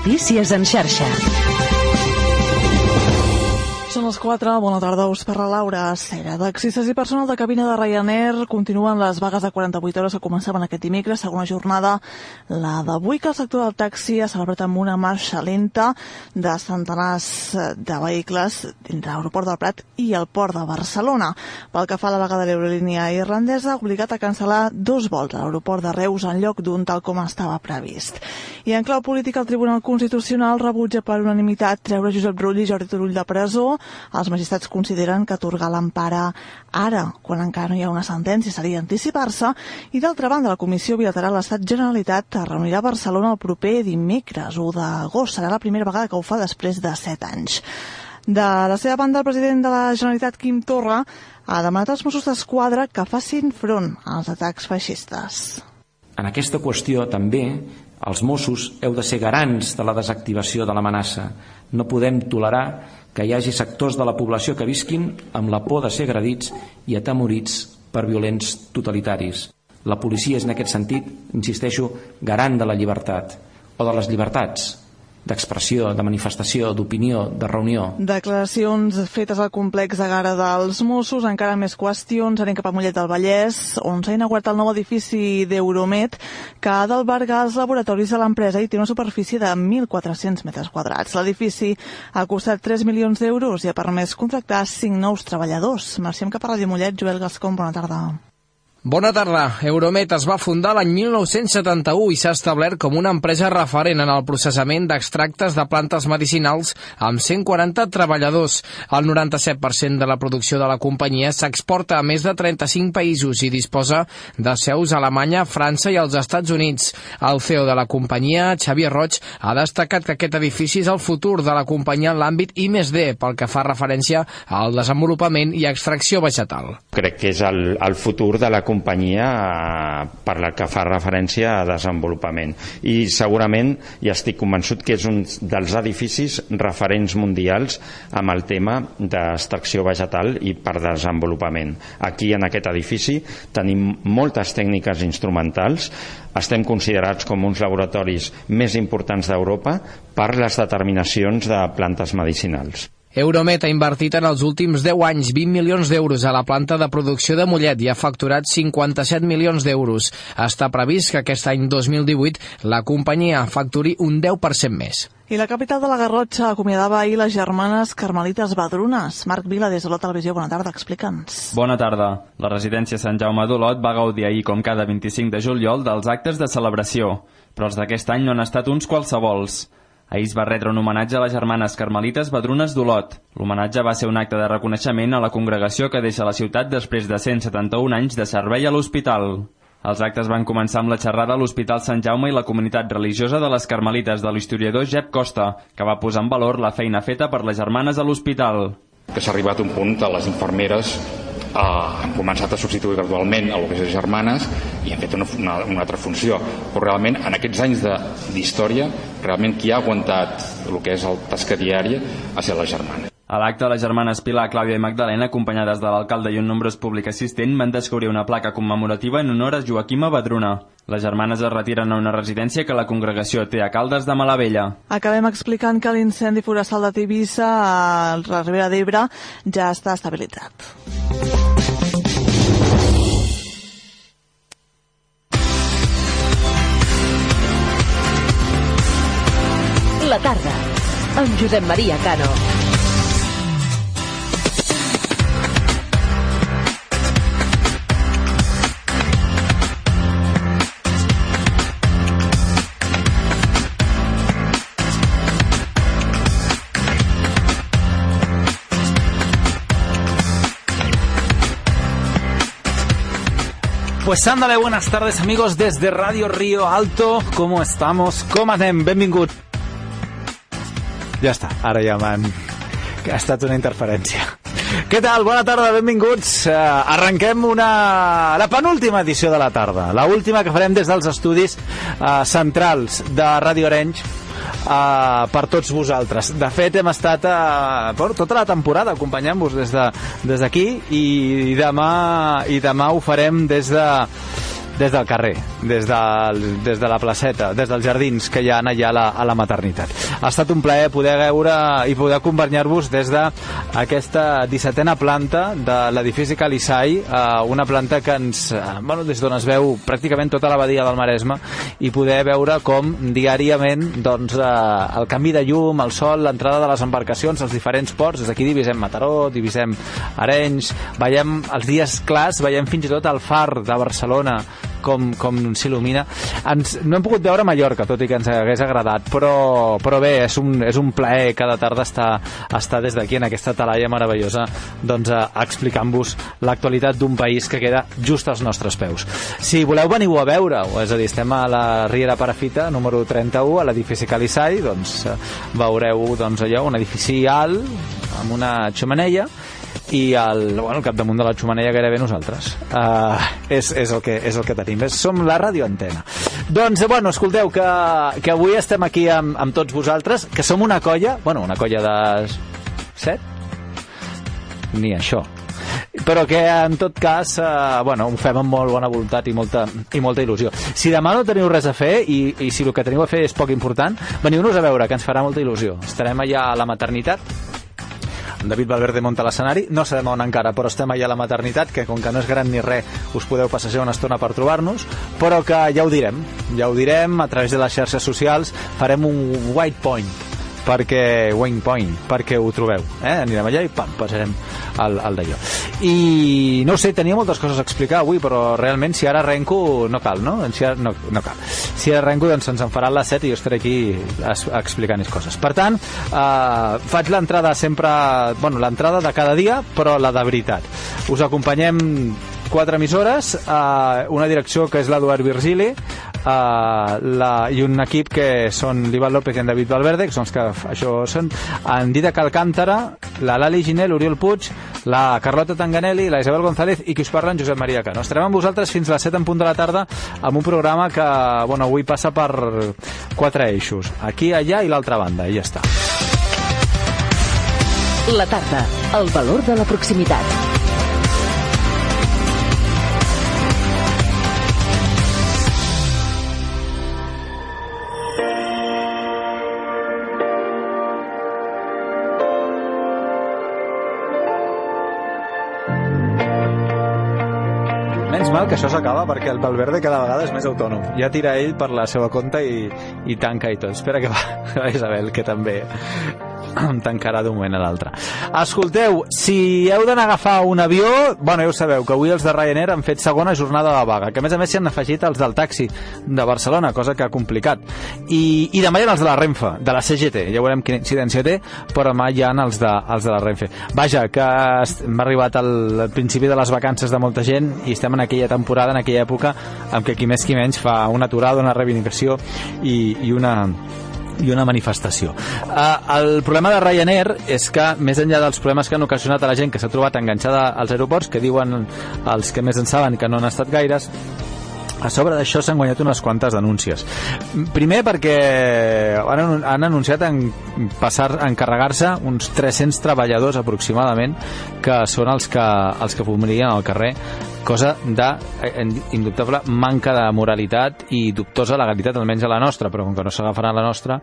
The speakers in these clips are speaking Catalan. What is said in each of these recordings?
Notícies en xarxa. Les 4, bona tarda, us parla Laura Cera. Taxistes i personal de cabina de Ryanair continuen les vagues de 48 hores que començaven aquest dimecres, segona jornada, la d'avui que el sector del taxi ha celebrat amb una marxa lenta de centenars de vehicles entre l'aeroport del Prat i el port de Barcelona. Pel que fa a la vaga de l'aerolínia irlandesa, ha obligat a cancel·lar dos vols a l'aeroport de Reus en lloc d'un tal com estava previst. I en clau política, el Tribunal Constitucional rebutja per unanimitat treure Josep Rull i Jordi Turull de presó els magistrats consideren que atorgar l'empara ara, quan encara no hi ha una sentència, seria anticipar-se, i d'altra banda, la Comissió Bilateral Estat-Generalitat es reunirà a Barcelona el proper dimecres, 1 d'agost. Serà la primera vegada que ho fa després de 7 anys. De la seva banda, el president de la Generalitat, Quim Torra, ha demanat als Mossos d'Esquadra que facin front als atacs feixistes. En aquesta qüestió també els Mossos heu de ser garants de la desactivació de l'amenaça. No podem tolerar que hi hagi sectors de la població que visquin amb la por de ser agredits i atemorits per violents totalitaris. La policia és en aquest sentit, insisteixo, garant de la llibertat o de les llibertats, d'expressió, de manifestació, d'opinió, de reunió. Declaracions fetes al complex de Gara dels Mossos, encara més qüestions, anem cap a Mollet del Vallès, on s'ha inaugurat el nou edifici d'Euromet, que ha d'albergar els laboratoris de l'empresa i té una superfície de 1.400 metres quadrats. L'edifici ha costat 3 milions d'euros i ha permès contractar 5 nous treballadors. Marxem cap a Ràdio Mollet, Joel Gascon, bona tarda. Bona tarda. Euromet es va fundar l'any 1971 i s'ha establert com una empresa referent en el processament d'extractes de plantes medicinals amb 140 treballadors. El 97% de la producció de la companyia s'exporta a més de 35 països i disposa de seus a Alemanya, França i als Estats Units. El CEO de la companyia, Xavier Roig, ha destacat que aquest edifici és el futur de la companyia en l'àmbit I+D pel que fa referència al desenvolupament i extracció vegetal. Crec que és el, el futur de la companyia per la que fa referència a desenvolupament i segurament ja estic convençut que és un dels edificis referents mundials amb el tema d'extracció vegetal i per desenvolupament. Aquí en aquest edifici tenim moltes tècniques instrumentals estem considerats com uns laboratoris més importants d'Europa per les determinacions de plantes medicinals. Euromet ha invertit en els últims 10 anys 20 milions d'euros a la planta de producció de Mollet i ha facturat 57 milions d'euros. Està previst que aquest any 2018 la companyia facturi un 10% més. I la capital de la Garrotxa acomiadava ahir les germanes carmelites Badrunes. Marc Vila, des de la televisió, bona tarda, explica'ns. Bona tarda. La residència Sant Jaume d'Olot va gaudir ahir, com cada 25 de juliol, dels actes de celebració, però els d'aquest any no han estat uns qualsevols. Ahir es va retre un homenatge a les germanes carmelites Badrunes d'Olot. L'homenatge va ser un acte de reconeixement a la congregació que deixa la ciutat després de 171 anys de servei a l'hospital. Els actes van començar amb la xerrada a l'Hospital Sant Jaume i la comunitat religiosa de les Carmelites de l'historiador Jep Costa, que va posar en valor la feina feta per les germanes a l'hospital. Que s'ha arribat un punt que les infermeres eh, han començat a substituir gradualment lo que és les germanes i han fet una, una, una altra funció. Però realment en aquests anys d'història realment qui ha aguantat el que és el tasca diària ha estat les germanes a l'acte, les germanes Pilar, Clàudia i Magdalena, acompanyades de l'alcalde i un nombrós públic assistent, van descobrir una placa commemorativa en honor a Joaquima Badruna. Les germanes es retiren a una residència que la congregació té a Caldes de Malavella. Acabem explicant que l'incendi forestal de Tivissa a la Ribera d'Ebre ja està estabilitzat. La tarda, amb Josep Maria Cano. Pues ándale, buenas tardes amigos desde Radio Río Alto. ¿Cómo estamos? Com anem? Benvingut. Ja està, ara ja m'han... ha estat una interferència. Què tal? Bona tarda, benvinguts. Uh, arrenquem una... la penúltima edició de la tarda, la última que farem des dels estudis uh, centrals de Radio Orange uh, per tots vosaltres. De fet, hem estat uh, bueno, tota la temporada acompanyant-vos des d'aquí de, des i, i, demà, i demà ho farem des de des del carrer, des, del, des de la placeta, des dels jardins que hi ha allà a la, a la maternitat. Ha estat un plaer poder veure i poder acompanyar-vos des d'aquesta 17a planta de l'edifici Calisai, eh, una planta que ens, eh, bueno, des d'on es veu pràcticament tota la badia del Maresme i poder veure com diàriament doncs, eh, el canvi de llum, el sol, l'entrada de les embarcacions, els diferents ports, des d'aquí divisem Mataró, divisem Arenys, veiem els dies clars, veiem fins i tot el far de Barcelona com, com s'il·lumina. No hem pogut veure Mallorca, tot i que ens hagués agradat, però, però bé, és un, és un plaer cada tarda estar, estar des d'aquí en aquesta talaia meravellosa doncs, explicant-vos l'actualitat d'un país que queda just als nostres peus. Si voleu veniu a veure, és a dir, estem a la Riera Parafita, número 31, a l'edifici Calissai, doncs veureu doncs, allò, un edifici alt, amb una xemeneia, i el, bueno, el capdamunt de la xumaneia gairebé nosaltres uh, és, és, el que, és el que tenim és, som la radioantena doncs bueno, escolteu que, que avui estem aquí amb, amb tots vosaltres que som una colla, bueno, una colla de set? ni això però que en tot cas eh, bueno, ho fem amb molt bona voluntat i molta, i molta il·lusió. Si demà no teniu res a fer i, i si el que teniu a fer és poc important, veniu-nos a veure, que ens farà molta il·lusió. Estarem allà a la maternitat David Valverde munta l'escenari, no sabem on encara, però estem allà a la maternitat, que com que no és gran ni res, us podeu passejar una estona per trobar-nos, però que ja ho direm, ja ho direm a través de les xarxes socials, farem un white point, perquè Wayne Point, perquè ho trobeu eh? anirem allà i pam, passarem al, al d'allò i no sé, tenia moltes coses a explicar avui però realment si ara arrenco no cal, no? Si ara, no, no cal si ara arrenco doncs ens en farà les 7 i jo estaré aquí explicant coses per tant, eh, faig l'entrada sempre bueno, l'entrada de cada dia però la de veritat us acompanyem quatre emissores, eh, una direcció que és l'Eduard Virgili, eh, la, i un equip que són l'Ivan López i en David Valverde, que són els que això són, en Dida Calcàntara, la Lali Ginel, Oriol Puig, la Carlota Tanganelli, la Isabel González i qui us parla en Josep Maria Cano. Estarem amb vosaltres fins a les 7 en punt de la tarda amb un programa que bueno, avui passa per quatre eixos, aquí, allà i l'altra banda, i ja està. La tarda, el valor de la proximitat. Que això s'acaba perquè el Valverde cada vegada és més autònom. Ja tira ell per la seva compte i, i tanca i tot. Espera que va, Isabel, que també tancarà d'un moment a l'altre. Escolteu, si heu d'anar a agafar un avió, bueno, ja ho sabeu, que avui els de Ryanair han fet segona jornada de vaga, que a més a més s'hi han afegit els del taxi de Barcelona, cosa que ha complicat. I, i demà hi ha els de la Renfe, de la CGT, ja veurem quina incidència té, però demà hi ha els de, els de la Renfe. Vaja, que hem arribat al principi de les vacances de molta gent i estem en aquella temporada, en aquella època, en què qui més qui menys fa una aturada, una reivindicació i, i una i una manifestació. Uh, el problema de Ryanair és que, més enllà dels problemes que han ocasionat a la gent que s'ha trobat enganxada als aeroports, que diuen els que més en saben que no han estat gaires, a sobre d'això s'han guanyat unes quantes denúncies. Primer perquè han, han anunciat en passar a encarregar-se uns 300 treballadors aproximadament que són els que, els que fumarien al carrer cosa de eh, indubtable manca de moralitat i dubtosa legalitat, almenys a la nostra, però com que no s'agafaran a la nostra,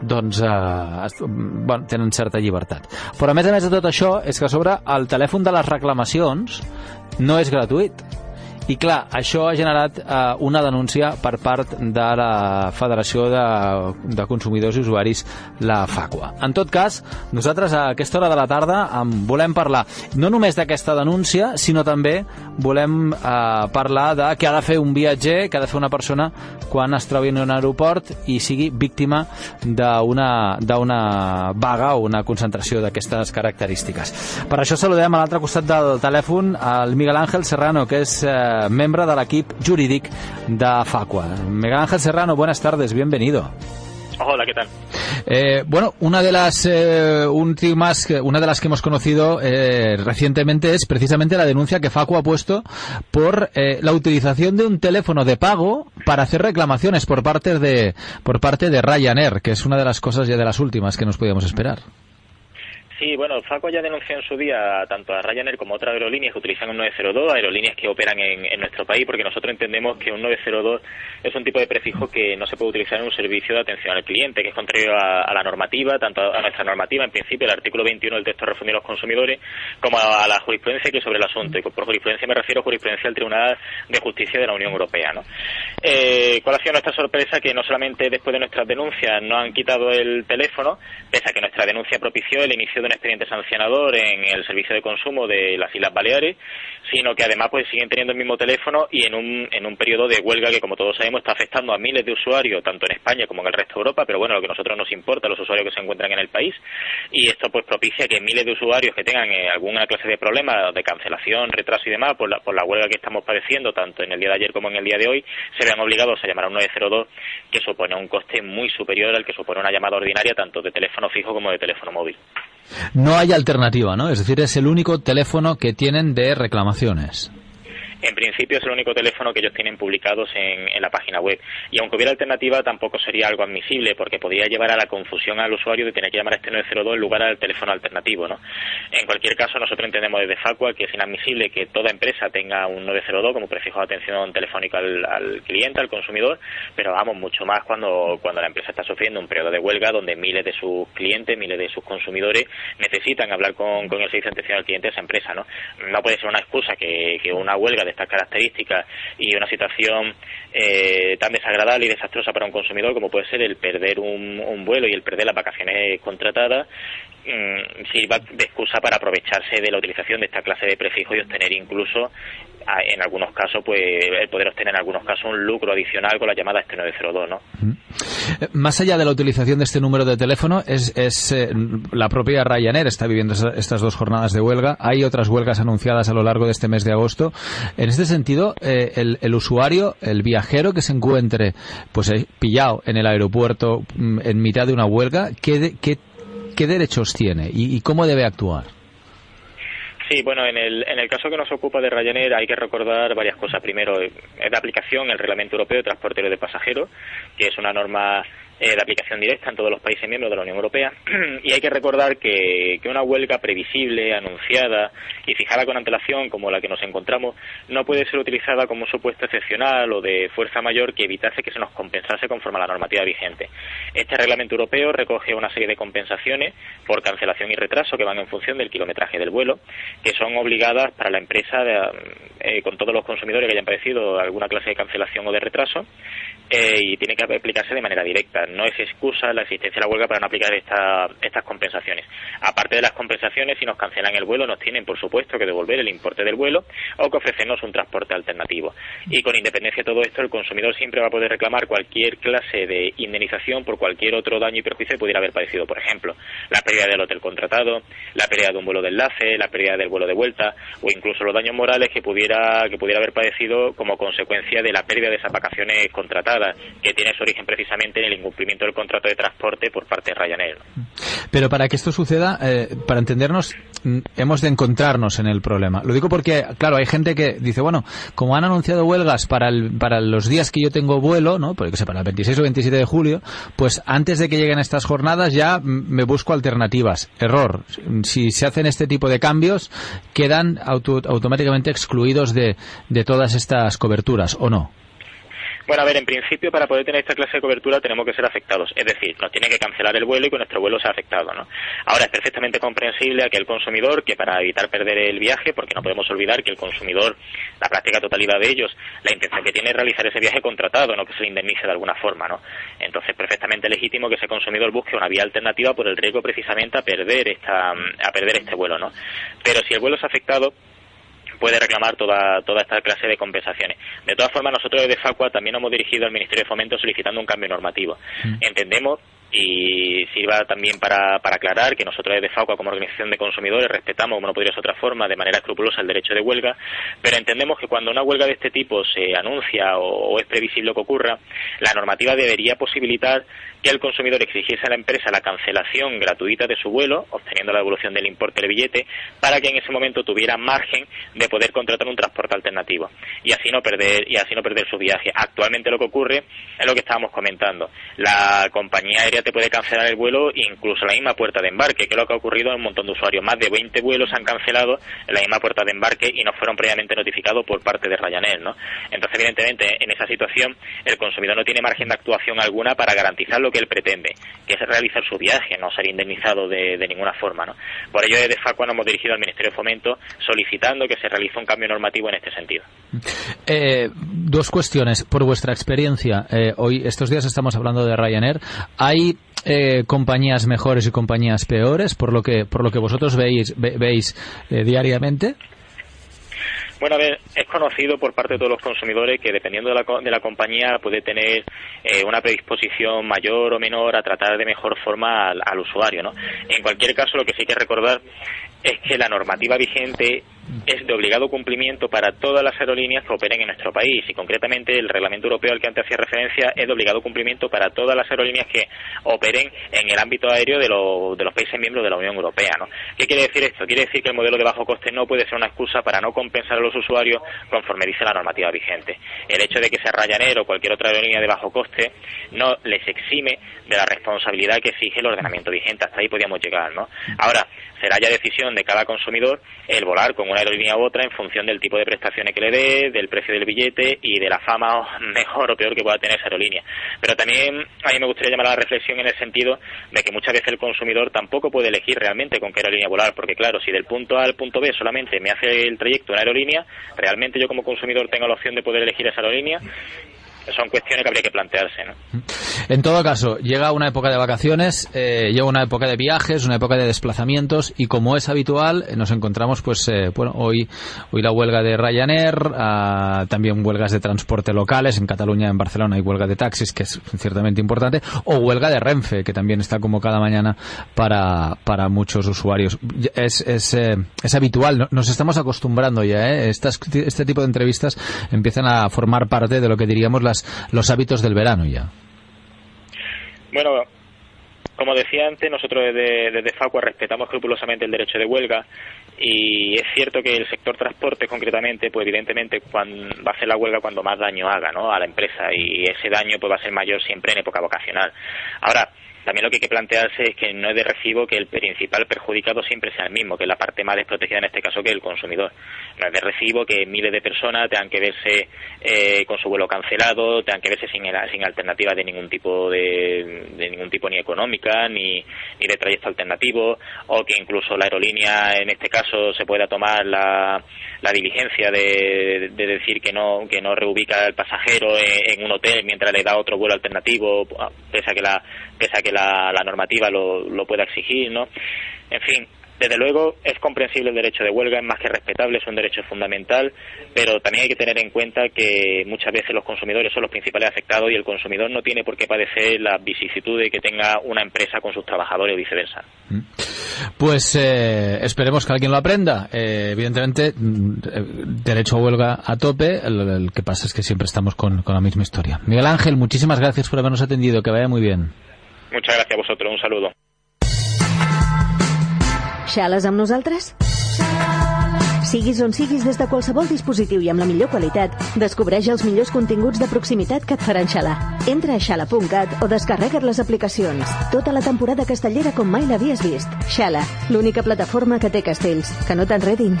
doncs eh, bueno, tenen certa llibertat. Però a més a més de tot això, és que a sobre el telèfon de les reclamacions no és gratuït i clar, això ha generat eh, una denúncia per part de la Federació de, de Consumidors i Usuaris, la FACUA. En tot cas, nosaltres a aquesta hora de la tarda en volem parlar no només d'aquesta denúncia, sinó també volem eh, parlar de què ha de fer un viatger, què ha de fer una persona quan es trobi en un aeroport i sigui víctima d'una vaga o una concentració d'aquestes característiques. Per això saludem a l'altre costat del telèfon el Miguel Ángel Serrano, que és eh, miembro del equipo jurídico de Facua. Miguel Ángel Serrano, buenas tardes, bienvenido. Hola, ¿qué tal? Eh, bueno, una de las eh, últimas, una de las que hemos conocido eh, recientemente es precisamente la denuncia que Facua ha puesto por la utilización de un teléfono de pago para hacer reclamaciones por parte de por parte de Ryanair, que es una de las cosas ya de las últimas que nos podíamos esperar. Sí, bueno, Faco ya denunció en su día tanto a Ryanair como a otras aerolíneas que utilizan un 902, aerolíneas que operan en, nuestro país, porque nosotros entendemos que un 902 es un tipo de prefijo que no se puede utilizar en un servicio de atención al cliente, que es contrario a, la normativa, tanto a, nuestra normativa, en principio, el artículo 21 del texto refundido a los consumidores, como a, la jurisprudencia que sobre el asunto. Y por jurisprudencia me refiero a jurisprudencia del Tribunal de Justicia de la Unión Europea. ¿no? Eh, ¿Cuál ha sido nuestra sorpresa? Que no solamente después de nuestras denuncias no han quitado el teléfono, pese a que nuestra denuncia propició el inicio de expediente sancionador en el servicio de consumo de las Islas Baleares, sino que además pues siguen teniendo el mismo teléfono y en un, en un periodo de huelga que como todos sabemos está afectando a miles de usuarios, tanto en España como en el resto de Europa, pero bueno, lo que a nosotros nos importa, los usuarios que se encuentran en el país, y esto pues propicia que miles de usuarios que tengan eh, alguna clase de problema de cancelación, retraso y demás por la, por la huelga que estamos padeciendo, tanto en el día de ayer como en el día de hoy, se vean obligados a llamar a un 902 que supone un coste muy superior al que supone una llamada ordinaria tanto de teléfono fijo como de teléfono móvil. No hay alternativa, ¿no? Es decir, es el único teléfono que tienen de reclamaciones. En principio es el único teléfono que ellos tienen publicados en, en, la página web. Y aunque hubiera alternativa, tampoco sería algo admisible, porque podría llevar a la confusión al usuario de tener que llamar a este 902 en lugar al teléfono alternativo. ¿no? En cualquier caso, nosotros entendemos desde Facua que es inadmisible que toda empresa tenga un 902 como prefijo de atención telefónica al, cliente, al consumidor, pero vamos, mucho más cuando, cuando la empresa está sufriendo un periodo de huelga donde miles de sus clientes, miles de sus consumidores necesitan hablar con, con el servicio de atención al cliente de esa empresa. No, no puede ser una excusa que, que una huelga de estas características y una situación eh, tan desagradable y desastrosa para un consumidor como puede ser el perder un, un vuelo y el perder las vacaciones contratadas mmm, sirva de excusa para aprovecharse de la utilización de esta clase de prefijo y obtener incluso en algunos casos pues el poder obtener en algunos casos un lucro adicional con la llamada este 902 ¿no? Más allá de la utilización de este número de teléfono es, es eh, la propia Ryanair está viviendo estas dos jornadas de huelga. Hay otras huelgas anunciadas a lo largo de este mes de agosto. En este sentido eh, el, el, usuario el viajero que se encuentre pues eh, pillado en el aeropuerto mm, en mitad de una huelga ¿qué, qué, qué derechos tiene y, cómo debe actuar? Sí, bueno, en el, en el caso que nos ocupa de Ryanair hay que recordar varias cosas. Primero, es de aplicación el Reglamento Europeo de Transporte de Pasajeros, que es una norma eh, de aplicación directa en todos los países miembros de la Unión Europea. y hay que recordar que, una huelga previsible, anunciada y fijada con antelación, como la que nos encontramos, no puede ser utilizada como un supuesto excepcional o de fuerza mayor que evitase que se nos compensase conforme a la normativa vigente. Este reglamento europeo recoge una serie de compensaciones por cancelación y retraso que van en función del kilometraje del vuelo, que son obligadas para la empresa de, eh, con todos los consumidores que hayan padecido alguna clase de cancelación o de retraso eh, y tiene que aplicarse de manera directa. No es excusa la existencia de la huelga para no aplicar esta, estas compensaciones. Aparte de las compensaciones, si nos cancelan el vuelo, nos tienen, por supuesto, que devolver el importe del vuelo o que ofrecernos un transporte alternativo. Y con independencia de todo esto, el consumidor siempre va a poder reclamar cualquier clase de indemnización por cualquier otro daño y perjuicio que pudiera haber padecido. Por ejemplo, la pérdida del hotel contratado, la pérdida de un vuelo de enlace, la pérdida del vuelo de vuelta o incluso los daños morales que pudiera, que pudiera haber padecido como consecuencia de la pérdida de esas vacaciones contratadas que tiene su origen precisamente en el incumplimiento del contrato de transporte por parte de Ryanair. Pero para que esto suceda, eh, para entendernos, hemos de encontrarnos en el problema. Lo digo porque, claro, hay gente que dice, bueno, como han anunciado huelgas para, el, para los días que yo tengo vuelo, ¿no? Porque sé, para el 26 o 27 de julio, pues antes de que lleguen estas jornadas ya me busco alternativas. Error. Si se hacen este tipo de cambios, quedan auto, automáticamente excluidos de todas estas coberturas, ¿o no? Bueno, a ver, en principio para poder tener esta clase de cobertura tenemos que ser afectados, es decir, nos tiene que cancelar el vuelo y que nuestro vuelo sea afectado, ¿no? Ahora es perfectamente comprensible aquel consumidor que para evitar perder el viaje, porque no podemos olvidar que el consumidor, la práctica totalidad de ellos, la intención que tiene es realizar ese viaje contratado, no que se le indemnice de alguna forma, ¿no? Entonces, perfectamente legítimo que ese consumidor busque una vía alternativa por el riesgo precisamente a perder esta, a perder este vuelo, ¿no? Pero si el vuelo es afectado, puede reclamar toda, toda esta clase de compensaciones. De todas formas, nosotros desde Facua también hemos dirigido al Ministerio de Fomento solicitando un cambio normativo. Mm. Entendemos y sirva también para, para aclarar que nosotros desde FAUCA como organización de consumidores respetamos, como no podría ser otra forma, de manera escrupulosa el derecho de huelga, pero entendemos que cuando una huelga de este tipo se anuncia o, o es previsible que ocurra, la normativa debería posibilitar que el consumidor exigiese a la empresa la cancelación gratuita de su vuelo, obteniendo la devolución del importe del billete, para que en ese momento tuviera margen de poder contratar un transporte alternativo y así no perder y así no perder su viaje. Actualmente lo que ocurre es lo que estábamos comentando. La compañía aérea te puede cancelar el vuelo incluso en la misma puerta de embarque, que es lo que ha ocurrido a un montón de usuarios. Más de 20 vuelos han cancelado en la misma puerta de embarque y no fueron previamente notificados por parte de Ryanair, ¿no? Entonces, evidentemente, en esa situación el consumidor no tiene margen de actuación alguna para garantizar lo que él pretende, que es realizar su viaje, no ser indemnizado de, ninguna forma, ¿no? Por ello, desde FACUA nos hemos dirigido al Ministerio de Fomento solicitando que se realice un cambio normativo en este sentido. Eh, dos cuestiones. Por vuestra experiencia, eh, hoy estos días estamos hablando de Ryanair. ¿Hay eh, compañías mejores y compañías peores por lo que por lo que vosotros veis ve, veis eh, diariamente? Bueno, a ver, es conocido por parte de todos los consumidores que dependiendo de la, de la compañía puede tener eh, una predisposición mayor o menor a tratar de mejor forma al, al, usuario, ¿no? En cualquier caso, lo que sí hay que recordar es que la normativa vigente es de obligado cumplimiento para todas las aerolíneas que operen en nuestro país y concretamente el reglamento europeo al que antes hacía referencia es de obligado cumplimiento para todas las aerolíneas que operen en el ámbito aéreo de, de los países miembros de la Unión Europea. ¿no? ¿Qué quiere decir esto? Quiere decir que el modelo de bajo coste no puede ser una excusa para no compensar a los usuarios conforme dice la normativa vigente. El hecho de que sea Ryanair o cualquier otra aerolínea de bajo coste no les exime de la responsabilidad que exige el ordenamiento vigente. Hasta ahí podíamos llegar. ¿no? Ahora, será ya decisión de cada consumidor el volar con una aerolínea u otra en función del tipo de prestaciones que le dé, del precio del billete y de la fama mejor o peor que pueda tener esa aerolínea. Pero también a mí me gustaría llamar a la reflexión en el sentido de que muchas veces el consumidor tampoco puede elegir realmente con qué aerolínea volar, porque claro, si del punto A al punto B solamente me hace el trayecto una aerolínea, realmente yo como consumidor tengo la opción de poder elegir esa aerolínea son cuestiones que habría que plantearse. ¿no? En todo caso, llega una época de vacaciones, eh, llega una época de viajes, una época de desplazamientos y como es habitual, eh, nos encontramos, pues, eh, bueno, hoy, hoy la huelga de Ryanair, ah, también huelgas de transporte locales, en Cataluña, en Barcelona hay huelga de taxis, que es ciertamente importante, o huelga de Renfe, que también está como cada mañana para, para muchos usuarios. Es, es, es habitual, nos estamos acostumbrando ya, Estas, este tipo de entrevistas empiezan a formar parte de lo que diríamos la los hábitos del verano ya. Bueno, como decía antes, nosotros desde, desde Facua respetamos escrupulosamente el derecho de huelga y es cierto que el sector transporte concretamente, pues evidentemente cuando, va a hacer la huelga cuando más daño haga ¿no? a la empresa y ese daño pues va a ser mayor siempre en época vocacional. Ahora, también lo que hay que plantearse es que no es de recibo que el principal perjudicado siempre sea el mismo, que es la parte más desprotegida en este caso que el consumidor. No es de recibo que miles de personas tengan que verse eh, con su vuelo cancelado, tengan que verse sin, sin alternativa de ningún tipo de, de ningún tipo ni económica ni, ni de trayecto alternativo, o que incluso la aerolínea en este caso se pueda tomar la, la diligencia de, de, decir que no que no reubica al pasajero en, en, un hotel mientras le da otro vuelo alternativo, pese a que la pese a que la, la normativa lo, lo pueda exigir, ¿no? En fin, desde luego es comprensible el derecho de huelga, es más que respetable, es un derecho fundamental, pero también hay que tener en cuenta que muchas veces los consumidores son los principales afectados y el consumidor no tiene por qué padecer la vicisitud que tenga una empresa con sus trabajadores o viceversa. Pues eh, esperemos que alguien lo aprenda. Eh, evidentemente, derecho a huelga a tope, el, que pasa es que siempre estamos con la misma historia. Miguel Ángel, muchísimas gracias por habernos atendido, que vaya muy bien. Muchas gracias a vosotros, un saludo. Xales amb nosaltres? Siguis on siguis des de qualsevol dispositiu i amb la millor qualitat, descobreix els millors continguts de proximitat que et faran xalar. Entra a xala.cat o descarrega't les aplicacions. Tota la temporada castellera com mai l'havies vist. Xala, l'única plataforma que té castells. Que no t'enredin.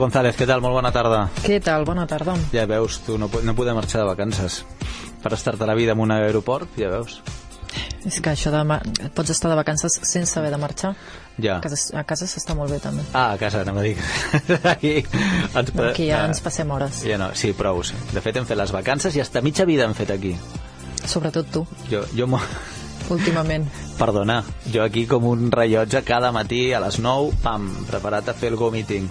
González, què tal? Molt bona tarda. Què tal? Bona tarda. Ja veus, tu no, no podem marxar de vacances. Per estar-te la vida en un aeroport, ja veus. És que això de... Pots estar de vacances sense haver de marxar. Ja. A casa, a casa s'està molt bé, també. Ah, a casa, no me dic. Aquí, ens, aquí ja ens passem hores. Ja no, sí, prou. De fet, hem fet les vacances i hasta mitja vida hem fet aquí. Sobretot tu. Jo, jo últimament. Perdona, jo aquí com un rellotge cada matí a les 9, pam, preparat a fer el Go Meeting.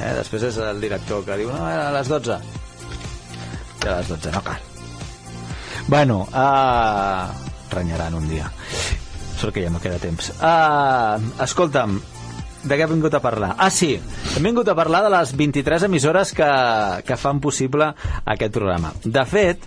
Eh? Després és el director que diu, no, a les 12. I a les 12 no cal. Bueno, uh, renyaran un dia. Sort que ja no queda temps. Uh, escolta'm, de què hem vingut a parlar? Ah, sí, hem vingut a parlar de les 23 emissores que, que fan possible aquest programa. De fet,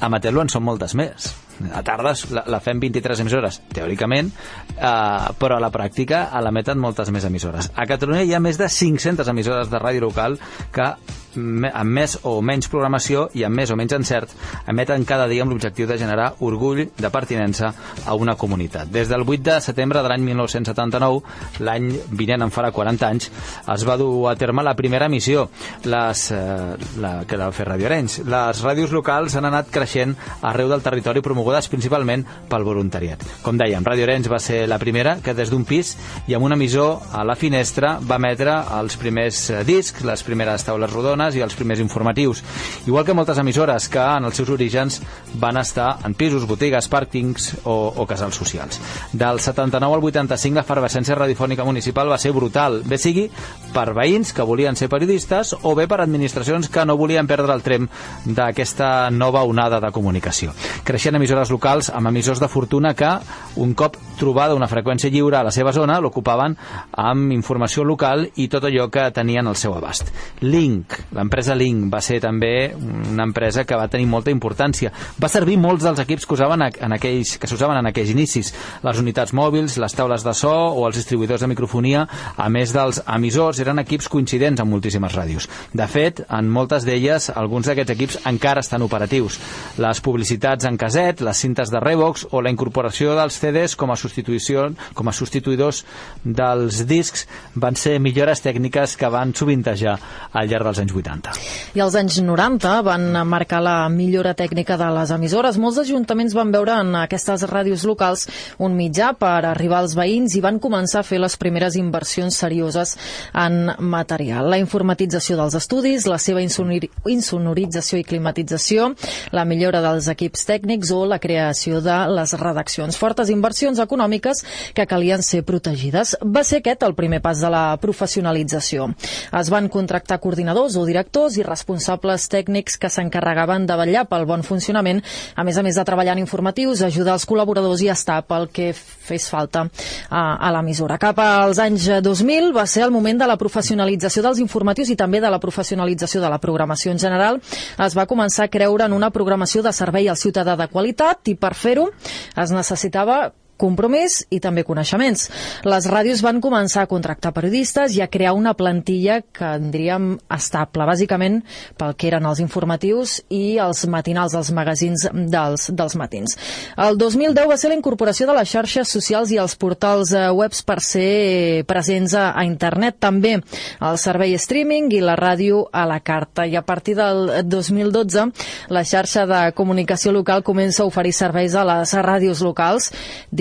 a Materlo en són moltes més. A tardes la, la fem 23 emissores, teòricament, eh, però a la pràctica a l'emeten moltes més emissores. A Catalunya hi ha més de 500 emissores de ràdio local que amb més o menys programació i amb més o menys encert emeten cada dia amb l'objectiu de generar orgull de pertinença a una comunitat. Des del 8 de setembre de l'any 1979, l'any vinent en farà 40 anys, es va dur a terme la primera emissió, les, eh, la, que el Fer Radio Arenys. Les ràdios locals han anat creixent arreu del territori promogudes principalment pel voluntariat. Com dèiem, Radio Arenys va ser la primera que des d'un pis i amb un emissor a la finestra va emetre els primers eh, discs, les primeres taules rodones setmanes i els primers informatius. Igual que moltes emissores que en els seus orígens van estar en pisos, botigues, pàrquings o, o casals socials. Del 79 al 85 l'efervescència radiofònica municipal va ser brutal, bé sigui per veïns que volien ser periodistes o bé per administracions que no volien perdre el trem d'aquesta nova onada de comunicació. Creixien emissores locals amb emissors de fortuna que, un cop trobada una freqüència lliure a la seva zona, l'ocupaven amb informació local i tot allò que tenien al seu abast. Link, L'empresa Link va ser també una empresa que va tenir molta importància. Va servir molts dels equips que usaven en aquells que s'usaven en aquells inicis, les unitats mòbils, les taules de so o els distribuïdors de microfonia, a més dels emissors, eren equips coincidents amb moltíssimes ràdios. De fet, en moltes d'elles, alguns d'aquests equips encara estan operatius. Les publicitats en caset, les cintes de Revox o la incorporació dels CDs com a substitució com a substituïdors dels discs van ser millores tècniques que van sovintejar al llarg dels anys 80. 80. I als anys 90 van marcar la millora tècnica de les emissores. Molts ajuntaments van veure en aquestes ràdios locals un mitjà per arribar als veïns i van començar a fer les primeres inversions serioses en material. La informatització dels estudis, la seva insonorització i climatització, la millora dels equips tècnics o la creació de les redaccions. Fortes inversions econòmiques que calien ser protegides. Va ser aquest el primer pas de la professionalització. Es van contractar coordinadors o directors i responsables tècnics que s'encarregaven de vetllar pel bon funcionament, a més a més de treballar en informatius, ajudar els col·laboradors i estar pel que fes falta a, a l'emissora. Cap als anys 2000 va ser el moment de la professionalització dels informatius i també de la professionalització de la programació en general. Es va començar a creure en una programació de servei al ciutadà de qualitat i per fer-ho es necessitava compromís i també coneixements. Les ràdios van començar a contractar periodistes i a crear una plantilla que en diríem estable, bàsicament pel que eren els informatius i els matinals, els magazins dels, dels matins. El 2010 va ser la incorporació de les xarxes socials i els portals eh, webs per ser presents a, a internet, també el servei streaming i la ràdio a la carta. I a partir del 2012 la xarxa de comunicació local comença a oferir serveis a les ràdios locals,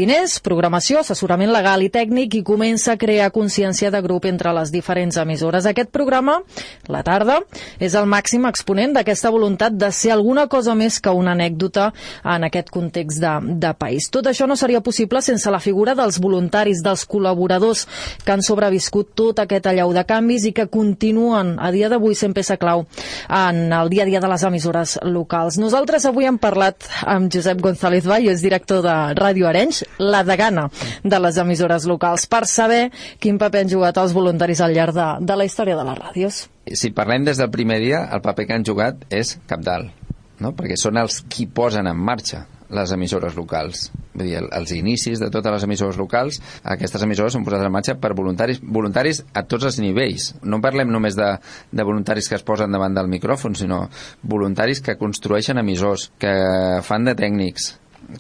diners programació, assessorament legal i tècnic i comença a crear consciència de grup entre les diferents emissores. Aquest programa, la tarda, és el màxim exponent d'aquesta voluntat de ser alguna cosa més que una anècdota en aquest context de, de país. Tot això no seria possible sense la figura dels voluntaris, dels col·laboradors que han sobreviscut tot aquest allau de canvis i que continuen a dia d'avui sent peça clau en el dia a dia de les emissores locals. Nosaltres avui hem parlat amb Josep González Valles, director de Ràdio Arenys, la degana de les emissores locals per saber quin paper han jugat els voluntaris al llarg de, de la història de les ràdios. Si parlem des del primer dia, el paper que han jugat és capdalt, no? perquè són els qui posen en marxa les emissores locals. Vull dir, els inicis de totes les emissores locals, aquestes emissores són posades en marxa per voluntaris, voluntaris a tots els nivells. No parlem només de, de voluntaris que es posen davant del micròfon, sinó voluntaris que construeixen emissors, que fan de tècnics,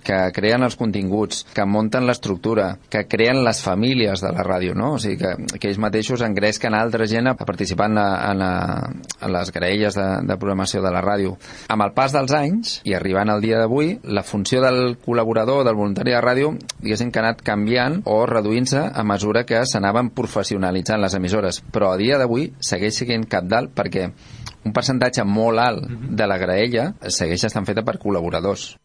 que creen els continguts, que munten l'estructura, que creen les famílies de la ràdio, no? O sigui, que, que ells mateixos engresquen altra gent a participar en, la, en, la, en les graelles de, de programació de la ràdio. Amb el pas dels anys, i arribant al dia d'avui, la funció del col·laborador, del voluntari de ràdio, diguéssim que ha anat canviant o reduint-se a mesura que s'anaven professionalitzant les emissores. Però a dia d'avui segueix sent capdalt perquè un percentatge molt alt de la graella segueix estant feta per col·laboradors.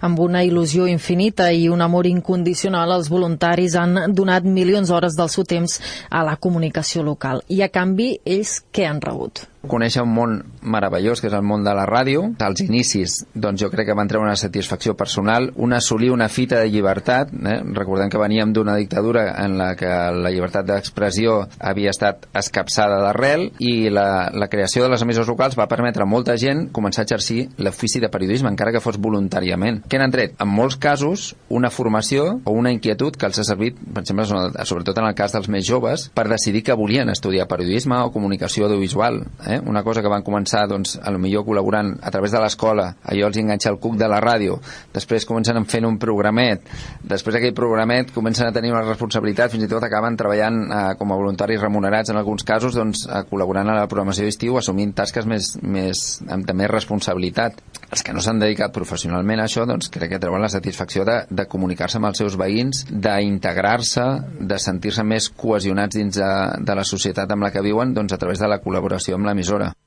Amb una il·lusió infinita i un amor incondicional, els voluntaris han donat milions d'hores del seu temps a la comunicació local. I a canvi, ells què han rebut? Conèixer un món meravellós, que és el món de la ràdio. Als inicis, doncs jo crec que van treure una satisfacció personal, un assolir una fita de llibertat. Eh? Recordem que veníem d'una dictadura en la que la llibertat d'expressió havia estat escapçada d'arrel i la, la creació de les emissors locals va permetre a molta gent començar a exercir l'ofici de periodisme, encara que fos voluntàriament. Què n'han tret? En molts casos, una formació o una inquietud que els ha servit, per exemple, sobretot en el cas dels més joves, per decidir que volien estudiar periodisme o comunicació audiovisual. Eh? Una cosa que van començar, doncs, a lo millor col·laborant a través de l'escola, allò els enganxa el cuc de la ràdio, després comencen fent un programet, després aquell programet comencen a tenir una responsabilitat, fins i tot acaben treballant eh, com a voluntaris remunerats en alguns casos, doncs, eh, col·laborant a la programació d'estiu, assumint tasques més, més, amb més responsabilitat. Els que no s'han dedicat professionalment a això, doncs crec que treuen la satisfacció de, de comunicar-se amb els seus veïns, d'integrar-se, de sentir-se més cohesionats dins de, de la societat amb la que viuen doncs, a través de la col·laboració amb l'emissora.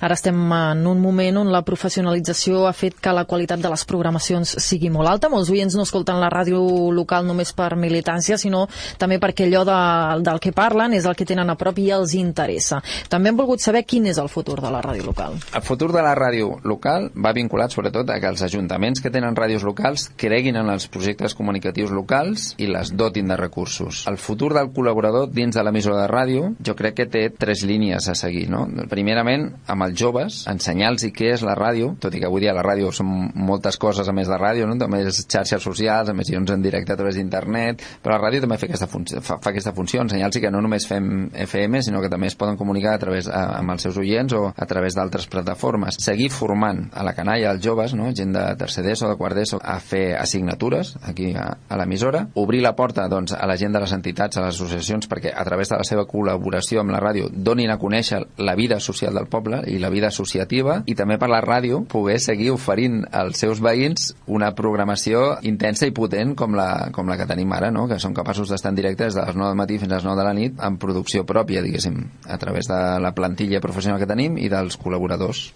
Ara estem en un moment on la professionalització ha fet que la qualitat de les programacions sigui molt alta. Molts oients no escolten la ràdio local només per militància, sinó també perquè allò de, del que parlen és el que tenen a prop i els interessa. També hem volgut saber quin és el futur de la ràdio local. El futur de la ràdio local va vinculat sobretot a que els ajuntaments que tenen ràdios locals creguin en els projectes comunicatius locals i les dotin de recursos. El futur del col·laborador dins de l'emissora de ràdio jo crec que té tres línies a seguir. No? Primerament, amb els joves, ensenyar-los què és la ràdio, tot i que avui dia la ràdio són moltes coses a més de ràdio, no? també és xarxes socials, emissions en directe a través d'internet, però la ràdio també fa aquesta funció, fa, fa aquesta funció ensenyar-los que no només fem FM, sinó que també es poden comunicar a través a, amb els seus oients o a través d'altres plataformes. Seguir formant a la canalla, als joves, no? gent de tercer d'ESO, de quart d'ESO, a fer assignatures aquí a, a l'emissora, obrir la porta doncs, a la gent de les entitats, a les associacions, perquè a través de la seva col·laboració amb la ràdio donin a conèixer la vida social del poble poble i la vida associativa i també per la ràdio poder seguir oferint als seus veïns una programació intensa i potent com la, com la que tenim ara, no? que són capaços d'estar en directe des de les 9 del matí fins a les 9 de la nit en producció pròpia, diguéssim, a través de la plantilla professional que tenim i dels col·laboradors.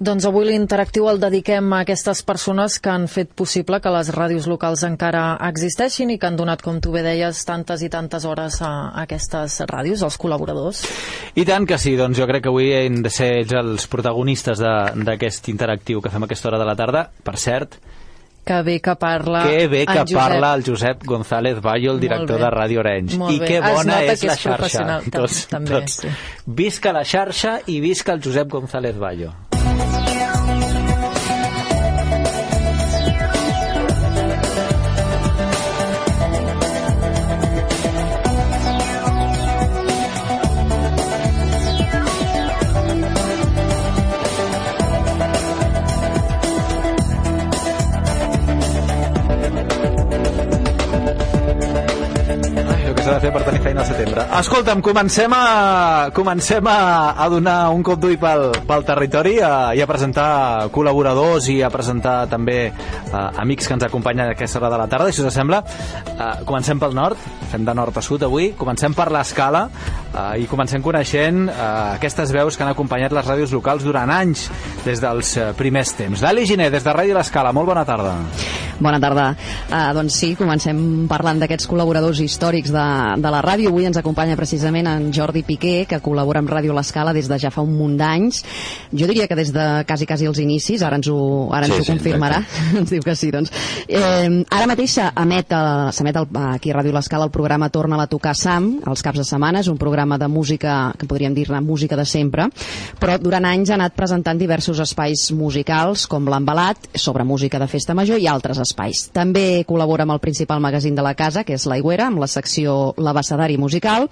Doncs avui l'interactiu el dediquem a aquestes persones que han fet possible que les ràdios locals encara existeixin i que han donat, com tu bé deies, tantes i tantes hores a, aquestes ràdios, als col·laboradors. I tant que sí, doncs jo crec que avui hem de ser ells els protagonistes d'aquest interactiu que fem a aquesta hora de la tarda. Per cert, que bé que parla que bé que Josep. parla el Josep González Bayo, el director de Ràdio Orenys. Molt I que bona és, que la xarxa. Tots, també, tots. Sí. Visca la xarxa i visca el Josep González Bayo. Escolta'm, comencem a, comencem a, a donar un cop d'ull pel, pel territori a, i a presentar col·laboradors i a presentar també a, amics que ens acompanyen a aquesta hora de la tarda, si us sembla, a, comencem pel nord, fem de nord a sud avui, comencem per l'escala i comencem coneixent a, aquestes veus que han acompanyat les ràdios locals durant anys, des dels primers temps. Dali Giné, des de Ràdio L'Escala, molt bona tarda. Bona tarda. Uh, doncs sí, comencem parlant d'aquests col·laboradors històrics de, de la ràdio. Avui ens acompanya precisament en Jordi Piqué, que col·labora amb Ràdio L'Escala des de ja fa un munt d'anys. Jo diria que des de quasi, quasi els inicis, ara ens ho, ara ens sí, ho confirmarà, sí, ens diu que sí. Doncs. Eh, ara mateix s'emet aquí a Ràdio L'Escala el programa Torna a tocar Sam, els caps de setmana, és un programa de música, que podríem dir-ne música de sempre, però durant anys ha anat presentant diversos espais musicals, com l'Embalat, sobre música de festa major i altres espais espais. També col·labora amb el principal magazín de la casa, que és l'Aigüera, amb la secció L'Abecedari Musical.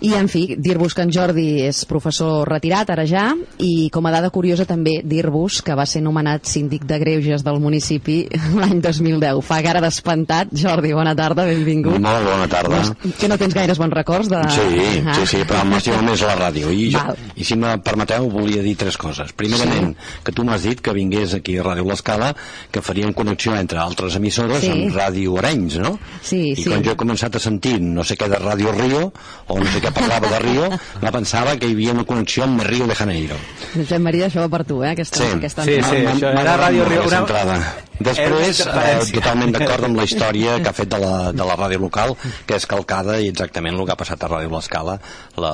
I, en fi, dir-vos que en Jordi és professor retirat, ara ja, i com a dada curiosa també dir-vos que va ser nomenat síndic de Greuges del municipi l'any 2010. Fa cara d'espantat. Jordi, bona tarda, benvingut. Molt bona tarda. Doncs, que no tens gaires bons records de... Sí, ah. sí, sí, però m'estima més la ràdio. I, jo, I si me permeteu, volia dir tres coses. Primerament, sí. que tu m'has dit que vingués aquí a Ràdio L'Escala, que farien connexió entre altres emissores sí. amb Ràdio Arenys, no? Sí, I sí. quan jo he començat a sentir no sé què de Ràdio Rio, o no sé què parlava de Rio, me pensava que hi havia una connexió amb Rio de Janeiro. Josep Maria, això va per tu, eh? Aquesta, sí, aquesta sí, sí, això era Ràdio Rio. Una, Després, eh, totalment d'acord amb la història que ha fet de la, de la ràdio local, que és calcada i exactament el que ha passat a Ràdio L'Escala, la,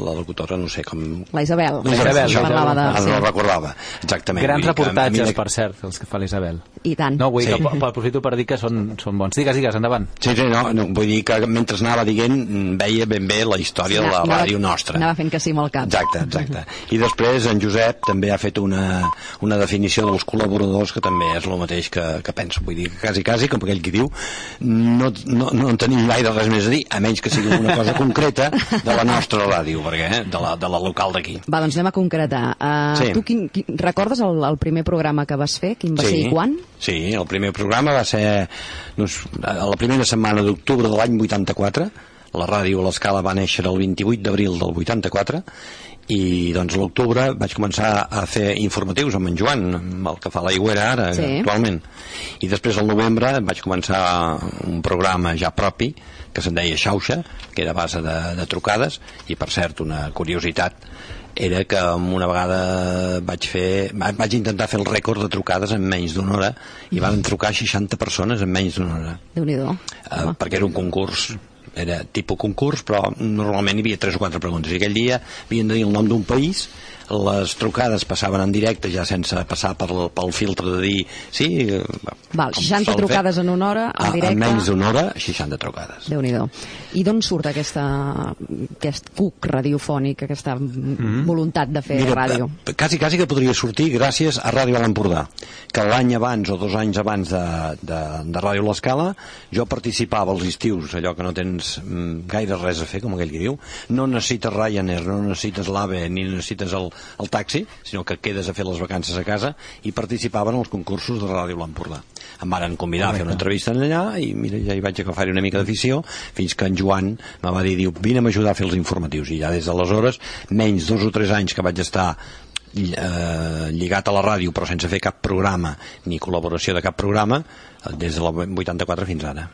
la locutora, no sé com... La Isabel. La Isabel, això, parlava de... no ho recordava, exactament. Grans que mi reportatges, de- per cert, els que fa l'Isabel. I tant. No, vull Sí. que aprofito per dir que són, són bons. Digues, digues, endavant. Sí, sí, no, no, vull dir que mentre anava dient veia ben bé la història de la Anava- ràdio nostra. Anava fent que sí amb el cap. Exacte, exacte. I després en Josep també ha fet una, una definició dels col·laboradors que també és el mateix que, que penso. Vull dir, quasi, quasi, com aquell qui diu, no, no, no en tenim gaire res més a dir, a menys que sigui una cosa concreta de la nostra ràdio, perquè, eh, de, la, de la local d'aquí. Va, doncs anem a concretar. Uh, Sí. Tu quin, quin, recordes el, el primer programa que vas fer? Quin va ser i quan? Sí, el primer programa va ser doncs, a la primera setmana d'octubre de l'any 84. La ràdio a l'escala va néixer el 28 d'abril del 84 i doncs l'octubre vaig començar a fer informatius amb en Joan, amb el que fa la Iguera ara, Sí. actualment. I després al novembre vaig començar un programa ja propi que se'n deia Xauxa, que era base de, de trucades, i per cert, una curiositat era que una vegada vaig fer va- vaig intentar fer el rècord de trucades en menys d'una hora i van trucar 60 persones en menys d'una hora Déu-n'hi-do. uh, perquè era un concurs era tipus concurs però normalment hi havia 3 o 4 preguntes. I aquell dia havien de dir el nom d'un país les trucades passaven en directe ja sense passar per, pel filtre de dir sí, Val, com 60 sol fer. trucades en una hora, en Ah, directe. en menys d'una hora 60 trucades déu nhi I d'on surt aquesta, aquest cuc radiofònic, aquesta voluntat de fer ràdio? eh, Quasi, quasi que podria sortir gràcies a Ràdio a l'Empordà, que l'any abans o dos anys abans de, de, de Ràdio L'Escala jo participava als estius, allò que no tens mm, gaire res a fer, com aquell que diu, no necessites Ryanair, no necessites l'AVE ni necessites el, el taxi, sinó que quedes a fer les vacances a casa i participaven als concursos de Ràdio l'Empordà. Em varen convidar a fer una entrevista allà i mira, ja hi vaig agafar-hi una mica d'afició fins que en Joan me va dir, diu, vine a ajudar a fer els informatius i ja des d'aleshores, menys dos o tres anys que vaig estar eh, lligat a la ràdio però sense fer cap programa ni col·laboració de cap programa des del 84 fins ara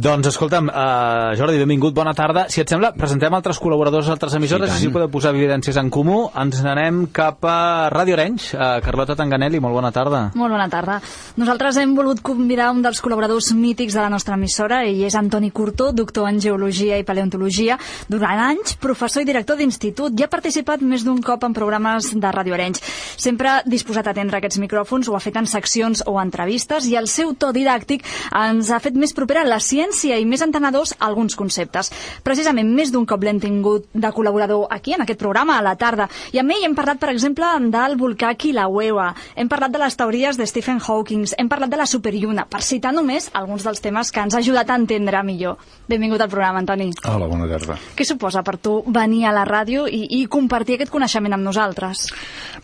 Doncs escolta'm, uh, Jordi, benvingut, bona tarda. Si et sembla, presentem altres col·laboradors d'altres emissores, Sí, així podeu posar evidències en comú. Ens n'anem cap a Ràdio Arenys. Uh, Carlota Tanganelli, molt bona tarda. Molt bona tarda. Nosaltres hem volut convidar un dels col·laboradors mítics de la nostra emissora, ell és Antoni Curtó, doctor en Geologia i Paleontologia, durant anys professor i director d'institut i ha participat més d'un cop en programes de Ràdio Arenys. Sempre disposat a atendre aquests micròfons, ho ha fet en seccions o entrevistes i el seu to didàctic ens ha fet més propera a la ciència i més entenedors a alguns conceptes. Precisament més d'un cop l'hem tingut de col·laborador aquí, en aquest programa, a la tarda. I amb ell hem parlat, per exemple, del volcà Kilauea, hem parlat de les teories de Stephen Hawking, hem parlat de la superlluna, per citar només alguns dels temes que ens ha ajudat a entendre millor. Benvingut al programa, Antoni. Hola, bona tarda. Què suposa per tu venir a la ràdio i, i compartir aquest coneixement amb nosaltres?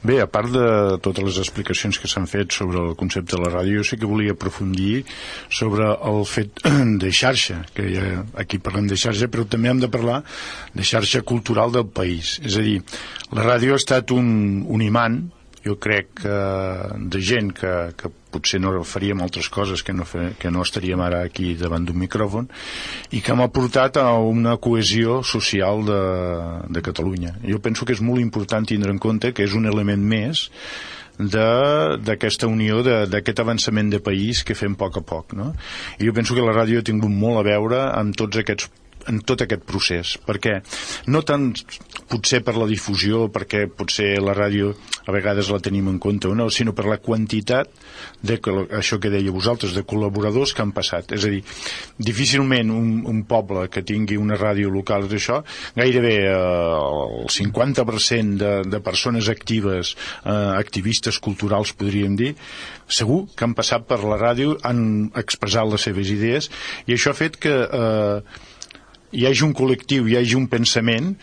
Bé, a part de totes les explicacions que s'han fet sobre el concepte de la ràdio, sí que volia aprofundir sobre el fet de xarxa, que ja, aquí parlem de xarxa, però també hem de parlar de xarxa cultural del país. És a dir, la ràdio ha estat un, un imant, jo crec, que, de gent que, que potser no faríem altres coses que no, fe, que no estaríem ara aquí davant d'un micròfon i que m'ha portat a una cohesió social de, de Catalunya. Jo penso que és molt important tindre en compte que és un element més d'aquesta unió, d'aquest avançament de país que fem a poc a poc. No? I jo penso que la ràdio ha tingut molt a veure amb tots aquests en tot aquest procés, perquè no tant potser per la difusió, perquè potser la ràdio a vegades la tenim en compte o no, sinó per la quantitat de això que deia vosaltres, de col·laboradors que han passat. És a dir, difícilment un, un poble que tingui una ràdio local d'això, gairebé eh, el 50% de, de persones actives, eh, activistes culturals, podríem dir, segur que han passat per la ràdio, han expressat les seves idees, i això ha fet que eh, hi hagi un col·lectiu, hi hagi un pensament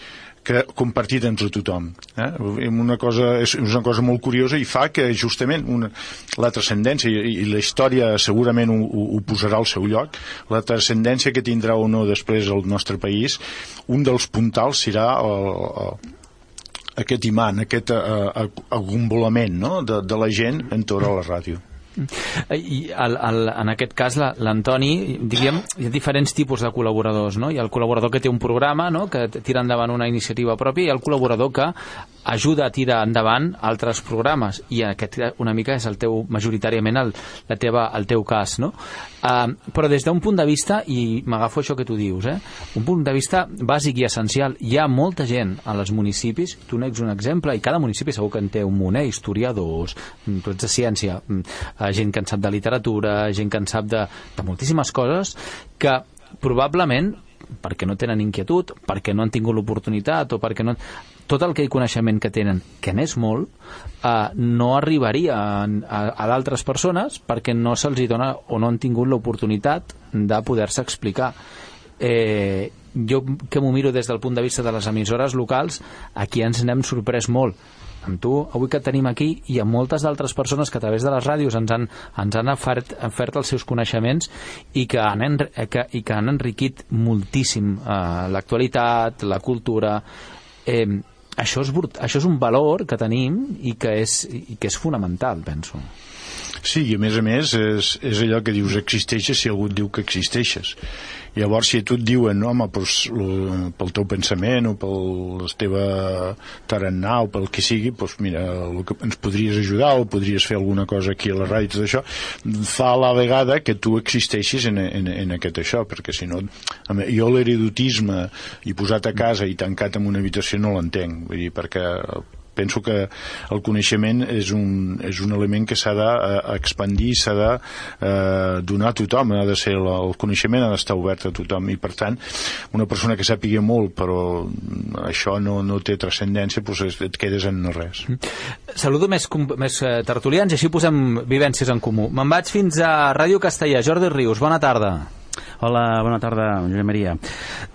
que compartit entre tothom. Eh? Una cosa, és una cosa molt curiosa i fa que justament una, la transcendència, i, i la història segurament ho, ho posarà al seu lloc, la transcendència que tindrà o no després el nostre país, un dels puntals serà el, el, aquest imant, aquest agumbolament no? de, de la gent entorn a la ràdio. I el, el, en aquest cas l'Antoni, diríem, hi ha diferents tipus de col·laboradors, no? Hi ha el col·laborador que té un programa, no?, que tira endavant una iniciativa pròpia, i el col·laborador que ajuda a tirar endavant altres programes i aquest una mica és el teu majoritàriament el, la teva, el teu cas no? Uh, però des d'un punt de vista i m'agafo això que tu dius eh? un punt de vista bàsic i essencial hi ha molta gent als municipis tu n'ets un exemple i cada municipi segur que en té un munt eh? historiadors, mm, tu ets de ciència mm, eh, gent que en sap de literatura gent que en sap de, de moltíssimes coses que probablement perquè no tenen inquietud, perquè no han tingut l'oportunitat o perquè no tot aquell coneixement que tenen, que n'és molt, eh, no arribaria a, a, a d'altres persones perquè no se'ls dona o no han tingut l'oportunitat de poder-se explicar. Eh, jo que m'ho miro des del punt de vista de les emissores locals, aquí ens n'hem sorprès molt amb tu, avui que tenim aquí, i amb moltes d'altres persones que a través de les ràdios ens han, ens han ofert, ofert els seus coneixements i que han, enri que, i que han enriquit moltíssim eh, l'actualitat, la cultura... Eh, això és, això és un valor que tenim i que és, i que és fonamental, penso. Sí, i a més a més és, és allò que dius existeixes si algú diu que existeixes. Llavors, si a tu et diuen, no, home, pues, pel teu pensament o pel teva tarannà o pel que sigui, doncs mira, el que ens podries ajudar o podries fer alguna cosa aquí a la ràdio tot això, fa la vegada que tu existeixis en, en, en aquest això, perquè si no... Jo l'eridotisme i posat a casa i tancat en una habitació no l'entenc, vull dir, perquè penso que el coneixement és un, és un element que s'ha d'expandir, eh, s'ha de eh, donar a tothom, ha de ser el, el coneixement ha d'estar obert a tothom i per tant una persona que sàpiga molt però això no, no té transcendència doncs et quedes en no res Saludo més, més eh, tertulians i així posem vivències en comú. Me'n vaig fins a Ràdio Castellà. Jordi Rius, bona tarda. Hola, bona tarda, Josep Maria.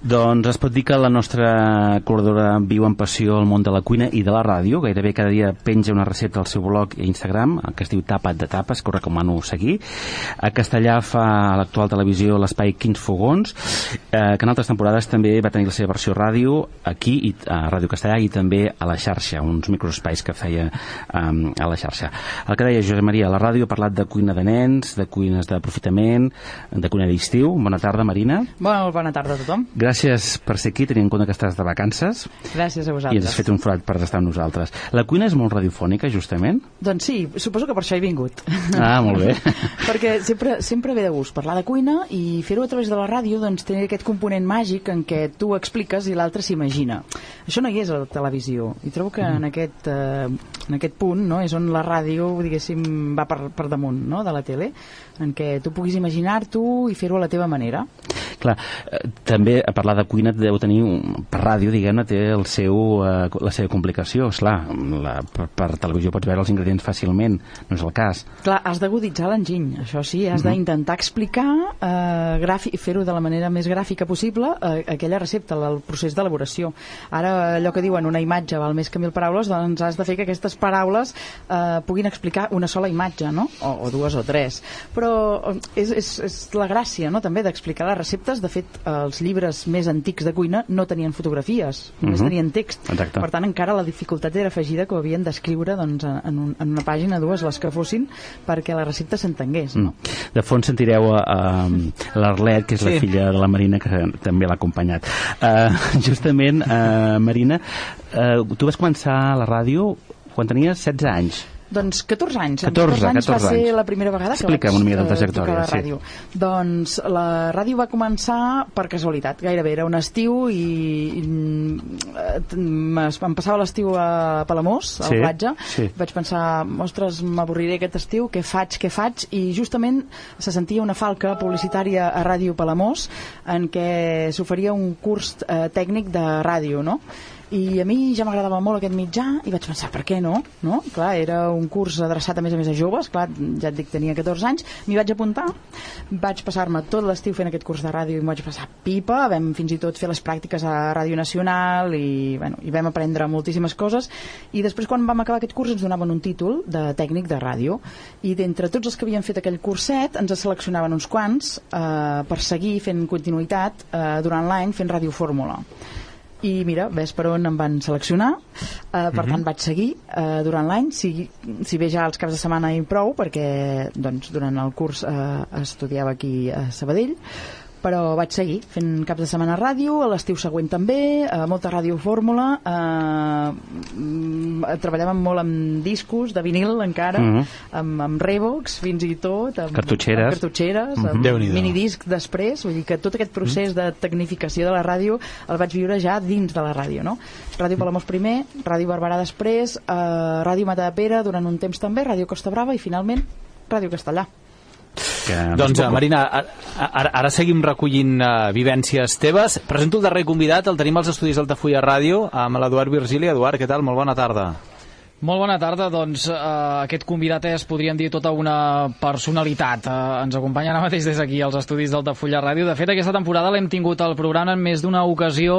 Doncs es pot dir que la nostra col·laboradora viu en passió al món de la cuina i de la ràdio. Gairebé cada dia penja una recepta al seu blog i Instagram, que es diu Tapa't de Tapes, que ho recomano seguir. A Castellà fa a l'actual televisió l'espai Quins Fogons, eh, que en altres temporades també va tenir la seva versió ràdio aquí i a Ràdio Castellà i també a la xarxa, uns microespais que feia um, a la xarxa. El que deia Josep Maria, la ràdio ha parlat de cuina de nens, de cuines d'aprofitament, de cuina d'estiu. Bona Bona tarda, Marina. Molt bona tarda a tothom. Gràcies per ser aquí, tenint en compte que estàs de vacances. Gràcies a vosaltres. I ens has fet un forat per estar amb nosaltres. La cuina és molt radiofònica, justament? Doncs sí, suposo que per això he vingut. Ah, molt bé. Perquè sempre, sempre ve de gust parlar de cuina i fer-ho a través de la ràdio doncs, té aquest component màgic en què tu expliques i l'altre s'imagina. Això no hi és a la televisió. I trobo que mm. en, aquest, eh, en aquest punt no, és on la ràdio, diguéssim, va per, per damunt no, de la tele en què tu puguis imaginar-t'ho i fer-ho a la teva manera. Clar, eh, també a parlar de cuina deu tenir, per ràdio, diguem-ne, té el seu, eh, la seva complicació. Esclar, la, per, per televisió pots veure els ingredients fàcilment, no és el cas. Clar, has d'aguditzar l'enginy, això sí, has mm -hmm. d'intentar explicar, eh, fer-ho de la manera més gràfica possible, eh, aquella recepta, el procés d'elaboració. Ara, allò que diuen una imatge val més que mil paraules, doncs has de fer que aquestes paraules eh, puguin explicar una sola imatge, no? O, o dues o tres. Però però eh, és, és, és la gràcia no? també d'explicar les receptes de fet els llibres més antics de cuina no tenien fotografies, només uh mhm. -huh. tenien text Exacte. per tant encara la dificultat era afegida que ho havien d'escriure doncs, en, un, en una pàgina, dues, les que fossin perquè la recepta s'entengués no? Mm. de fons sentireu a, a l'Arlet que és sí. la filla de la Marina que també l'ha acompanyat uh, justament, uh, Marina uh, tu vas començar a la ràdio quan tenies 16 anys doncs 14 anys. 14, 14 anys 14 va ser la primera vegada que Explica'm vaig una mica de trajectòria, la ràdio. Sí. Doncs la ràdio va començar per casualitat, gairebé era un estiu i, i em passava l'estiu a Palamós, al sí, platja. Sí. Vaig pensar, ostres, m'avorriré aquest estiu, què faig, què faig? I justament se sentia una falca publicitària a Ràdio Palamós en què s'oferia un curs eh, tècnic de ràdio, no? I a mi ja m'agradava molt aquest mitjà i vaig pensar, per què no? no? Clar, era un curs adreçat a més a més a joves, clar, ja et dic, tenia 14 anys, m'hi vaig apuntar, vaig passar-me tot l'estiu fent aquest curs de ràdio i m'ho vaig passar pipa, vam fins i tot fer les pràctiques a Ràdio Nacional i, bueno, i vam aprendre moltíssimes coses i després quan vam acabar aquest curs ens donaven un títol de tècnic de ràdio i d'entre tots els que havien fet aquell curset ens seleccionaven uns quants eh, per seguir fent continuïtat eh, durant l'any fent Ràdio Fórmula i mira, ves per on em van seleccionar. Uh, per uh -huh. tant vaig seguir uh, durant l'any. Si, si bé ja els caps de setmana i prou perquè doncs, durant el curs uh, estudiava aquí a Sabadell però vaig seguir fent caps de setmana a ràdio, a l'estiu següent també, a molta ràdio fórmula, eh, mm, treballàvem molt amb discos de vinil encara, Mhm. amb, amb Revox fins i tot, amb, Cartutxeres. amb cartutxeres, Mhm. amb Déu-n'hi-do. minidisc després, vull dir que tot aquest procés de tecnificació de la ràdio el vaig viure ja dins de la ràdio, no? Ràdio Palamós primer, Ràdio Barberà després, eh, Ràdio Matadepera durant un temps també, Ràdio Costa Brava i finalment Ràdio Castellà. Que Doncs, eh, Marina, ara, ara seguim recollint uh, vivències teves. Presento el darrer convidat, el tenim als estudis d'Altafulla Ràdio, amb l'Eduard Virgili. Eduard, què tal? Molt bona tarda. Molt bona tarda, doncs eh, aquest convidat és, podríem dir, tota una personalitat. Eh, ens acompanya ara mateix des d'aquí als estudis d'Altafulla Ràdio. De fet, aquesta temporada l'hem tingut al programa en més d'una ocasió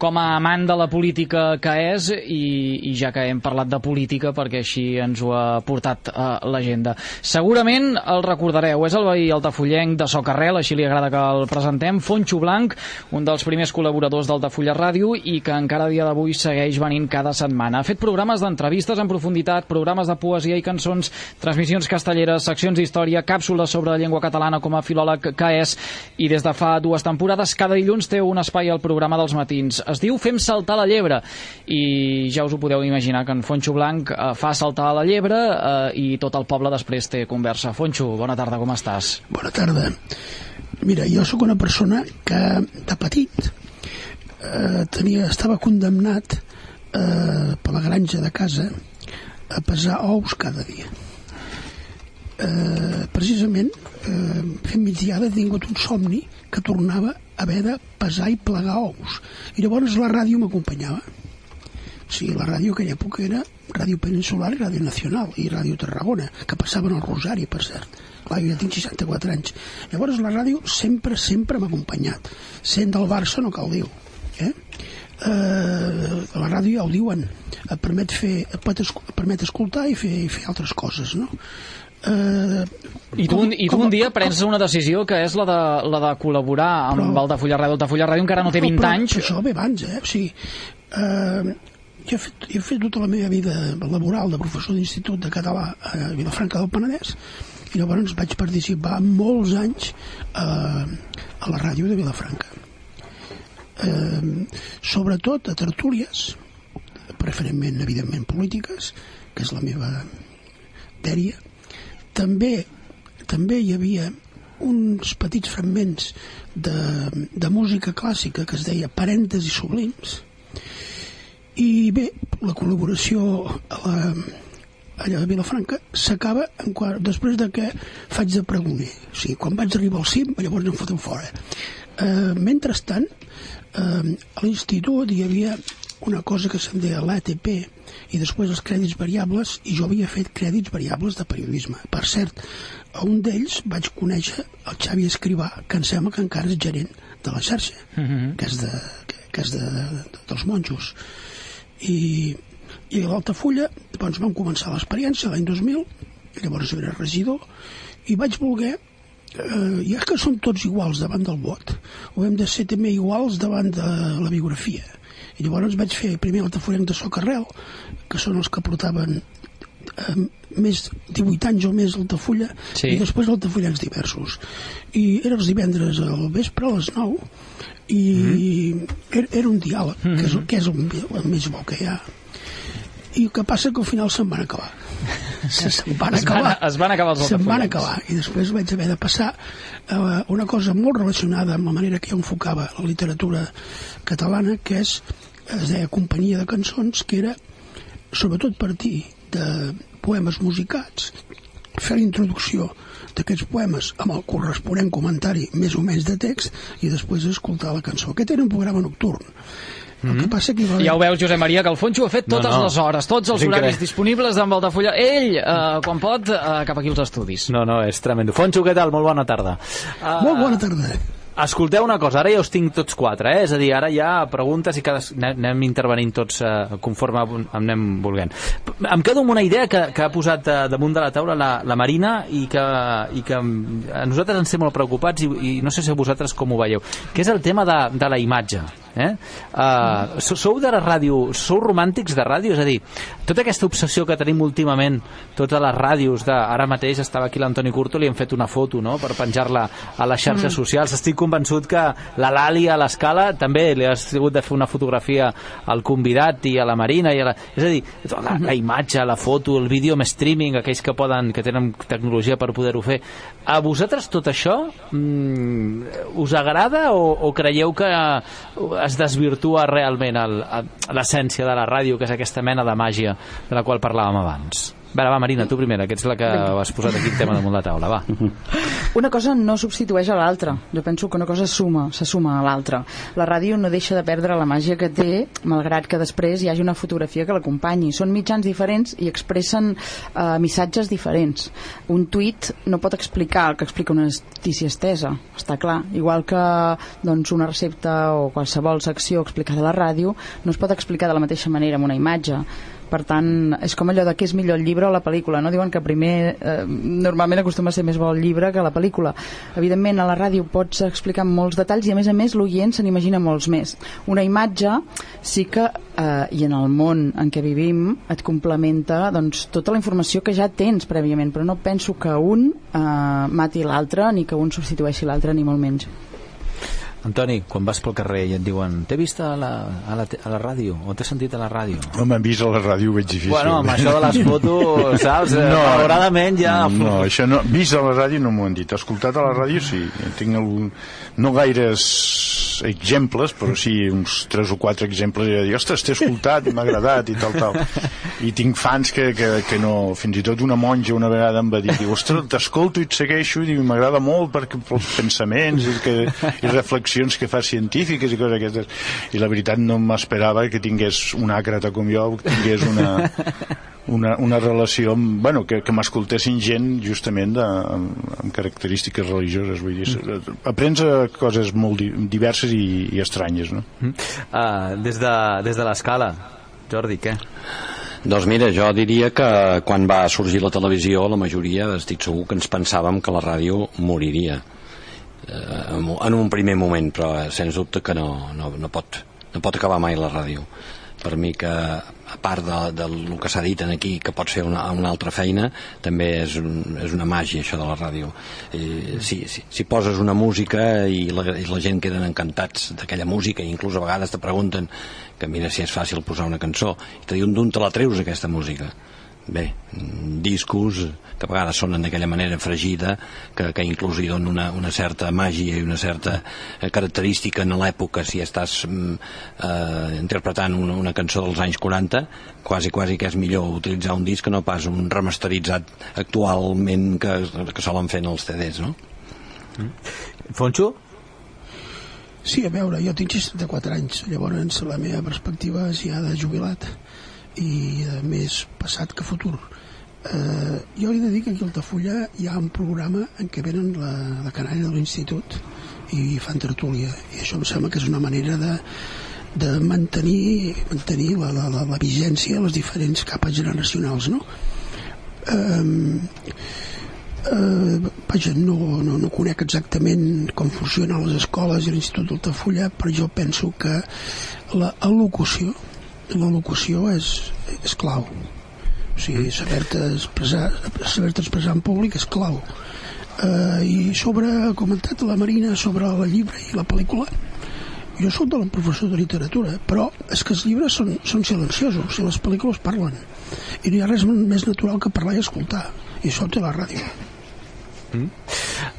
com a amant de la política que és i, i ja que hem parlat de política perquè així ens ho ha portat a l'agenda. Segurament el recordareu, és el veí altafullenc de Socarrel, així li agrada que el presentem, Fonxo Blanc, un dels primers col·laboradors d'Altafulla Ràdio i que encara dia d'avui segueix venint cada setmana. Ha fet programes d'entrevistes en profunditat, programes de poesia i cançons, transmissions castelleres, seccions d'història, càpsules sobre la llengua catalana com a filòleg que és, i des de fa dues temporades cada dilluns té un espai al programa dels matins. Es diu Fem saltar la llebre, i ja us ho podeu imaginar que en Fonxo Blanc eh, fa saltar la llebre eh, i tot el poble després té conversa. Fonxo, bona tarda, com estàs? Bona tarda. Mira, jo sóc una persona que de petit eh, tenia, estava condemnat eh, per la granja de casa a pesar ous cada dia. Eh, precisament eh, fent migdiada he tingut un somni que tornava a haver de pesar i plegar ous i llavors la ràdio m'acompanyava Sí, la ràdio aquella època era Ràdio Peninsular i Ràdio Nacional i Ràdio Tarragona, que passaven al Rosari, per cert. Clar, jo ja tinc 64 anys. Llavors la ràdio sempre, sempre m'ha acompanyat. Sent del Barça no cal dir eh? La ràdio ja ho diuen et permet, fer, et pot et permet escoltar i fer, i fer altres coses no? Eh, I tu, un, I tu un dia prens una decisió que és la de, la de col·laborar amb Però- Altafulla Ràdio. Altafulla Ràdio encara no té 20 però, anys. Però això ve abans, eh? O sigui, eh, jo he, fet, jo he fet tota la meva vida laboral de professor d'institut de català a Vilafranca del Penedès i llavors vaig participar molts anys eh, a la ràdio de Vilafranca. Eh, sobretot a tertúlies, preferentment, evidentment, polítiques, que és la meva dèria. També, també hi havia uns petits fragments de, de música clàssica que es deia Parèntesis Sublims, i bé, la col·laboració a la, allà a Vilafranca s'acaba després de que faig de pregoner. O sigui, quan vaig arribar al cim, llavors em foten fora. Eh, mentrestant, eh, a l'institut hi havia una cosa que se'n deia l'ATP i després els crèdits variables i jo havia fet crèdits variables de periodisme. Per cert, a un d'ells vaig conèixer el Xavi Escrivà, que em sembla que encara és gerent de la xarxa, que és, de, que, és de, de, dels monjos i, i a l'Altafulla doncs vam començar l'experiència l'any 2000 i llavors era regidor i vaig voler eh, ja que som tots iguals davant del vot ho hem de ser també iguals davant de la biografia. I llavors vaig fer primer l'Altafollenc de Socarrel que són els que portaven eh, més 18 anys o més Altafulla Sí. i després Altafollencs diversos. I era els divendres al vespre a les 9 i era, era un diàleg que és, que és el, el més bo que hi ha. I el que passa que al final se'n van acabar se, se'n van Es van- acabar es van acabar els se'n van acabar i després vaig haver de passar a una cosa molt relacionada amb la manera que jo enfocava la literatura catalana que és, es deia companyia de cançons que era sobretot partir de poemes musicats fer la introducció d'aquests poemes amb el corresponent comentari més o menys de text i després escoltar la cançó. Aquest era un programa nocturn. El que passa que hi va haver... Ja ho veus, Josep Maria, que el Fonxo ha fet No, totes no. les hores, tots els És horaris increïble. disponibles d'en Altafulla. Ell, eh, quan pot, eh, cap aquí als estudis. No, no, és tremendo. Fonxo, què tal? Molt bona tarda. Uh, Molt bona tarda. Escolteu una cosa, ara ja us tinc tots quatre, eh? és a dir, ara hi ha preguntes i cada... anem, intervenint tots eh, conforme anem volent. Em quedo amb una idea que, que ha posat eh, damunt de la taula la, la Marina i que, i que mm, a nosaltres ens té molt preocupats i, i no sé si vosaltres com ho veieu, que és el tema de, de la imatge. Eh? Uh, sou de la ràdio, sou romàntics de ràdio? És a dir, tota aquesta obsessió que tenim últimament, totes les ràdios, de, ara mateix estava aquí l'Antoni Curto, li hem fet una foto no?, per penjar-la a les xarxes mm. socials. Estic convençut que la Lali a l'escala també li ha hagut de fer una fotografia al convidat i a la Marina. I a la... És a dir, la, la imatge, la foto, el vídeo amb streaming, aquells que poden que tenen tecnologia per poder-ho fer. A vosaltres tot això mm, us agrada o, o creieu que es desvirtua realment l'essència de la ràdio, que és aquesta mena de màgia de la qual parlàvem abans? Va, va, Marina, tu primera, que ets la que has posat aquí el tema damunt la taula, va. Una cosa no substitueix a l'altra. Jo penso que una cosa suma, se suma a l'altra. La ràdio no deixa de perdre la màgia que té, malgrat que després hi hagi una fotografia que l'acompanyi. Són mitjans diferents i expressen eh, missatges diferents. Un tuit no pot explicar el que explica una notícia estesa, està clar. Igual que doncs, una recepta o qualsevol secció explicada a la ràdio no es pot explicar de la mateixa manera amb una imatge per tant, és com allò de què és millor el llibre o la pel·lícula, no? Diuen que primer, eh, normalment acostuma a ser més bo el llibre que la pel·lícula. Evidentment, a la ràdio pots explicar molts detalls i, a més a més, l'oient se n'imagina molts més. Una imatge sí que, eh, i en el món en què vivim, et complementa doncs, tota la informació que ja tens prèviament, però no penso que un eh, mati l'altre ni que un substitueixi l'altre, ni molt menys. Antoni, quan vas pel carrer i et diuen t'he vist a la, a, la, a la ràdio o t'he sentit a la ràdio? No m'han vist a la ràdio ho veig difícil. Bueno, amb això de les fotos, saps? no, valoradament ja. No, això no, vist a la ràdio no m'ho han dit. Escoltat a la ràdio sí. Tinc algun, no gaires exemples però sí uns 3 o 4 exemples i dir, ostres, t'he escoltat, m'ha agradat i tal, tal. I tinc fans que, que, que no fins i tot una monja una vegada em va dir, ostres, t'escolto i et segueixo i m'agrada molt perquè pels pensaments i, que, i reflexions reflexions que fa científiques i coses aquestes i la veritat no m'esperava que tingués un àcrata com jo tingués una, una, una relació amb, bueno, que, que m'escoltessin gent justament de, amb, amb característiques religioses vull dir, mm. aprens a coses molt di diverses i, i estranyes no? Mm. Uh, des de, des de l'escala Jordi, què? Doncs mira, jo diria que quan va sorgir la televisió la majoria estic segur que ens pensàvem que la ràdio moriria eh, en un primer moment però eh, sens dubte que no, no, no, pot, no pot acabar mai la ràdio. Per mi que a part de, del que s'ha dit aquí que pot ser una, una altra feina també és, un, és una màgia això de la ràdio. Eh, si, si, si poses una música i la, i la gent queden encantats d'aquella música i inclús a vegades te pregunten que mira si és fàcil posar una cançó i te diuen d'on te la treus aquesta música bé, discos que a vegades sonen d'aquella manera fregida que, que inclús hi donen una, una certa màgia i una certa eh, característica en l'època si estàs mm, eh, interpretant una, una cançó dels anys 40 quasi quasi que és millor utilitzar un disc que no pas un remasteritzat actualment que, que solen fer en els CDs no? Mm. Fonxo? Sí, a veure, jo tinc 64 anys, llavors la meva perspectiva és ja de jubilat i de més passat que futur eh, jo he de dir que aquí a Altafulla hi ha un programa en què venen la, la canària de l'institut i fan tertúlia i això em sembla que és una manera de, de mantenir, mantenir la, la, la, la vigència a les diferents capes generacionals no? eh, eh, vaja, no, no, no conec exactament com funcionen les escoles i l'Institut d'Altafulla però jo penso que la al·locució la locució és, és clau. O sigui, saber-te expressar, saber expressar en públic és clau. Uh, i sobre, ha comentat la Marina sobre el llibre i la pel·lícula jo sóc de la professor de literatura però és que els llibres són, són silenciosos i les pel·lícules parlen. I no hi ha res més natural que parlar i escoltar. I això té la ràdio Mm.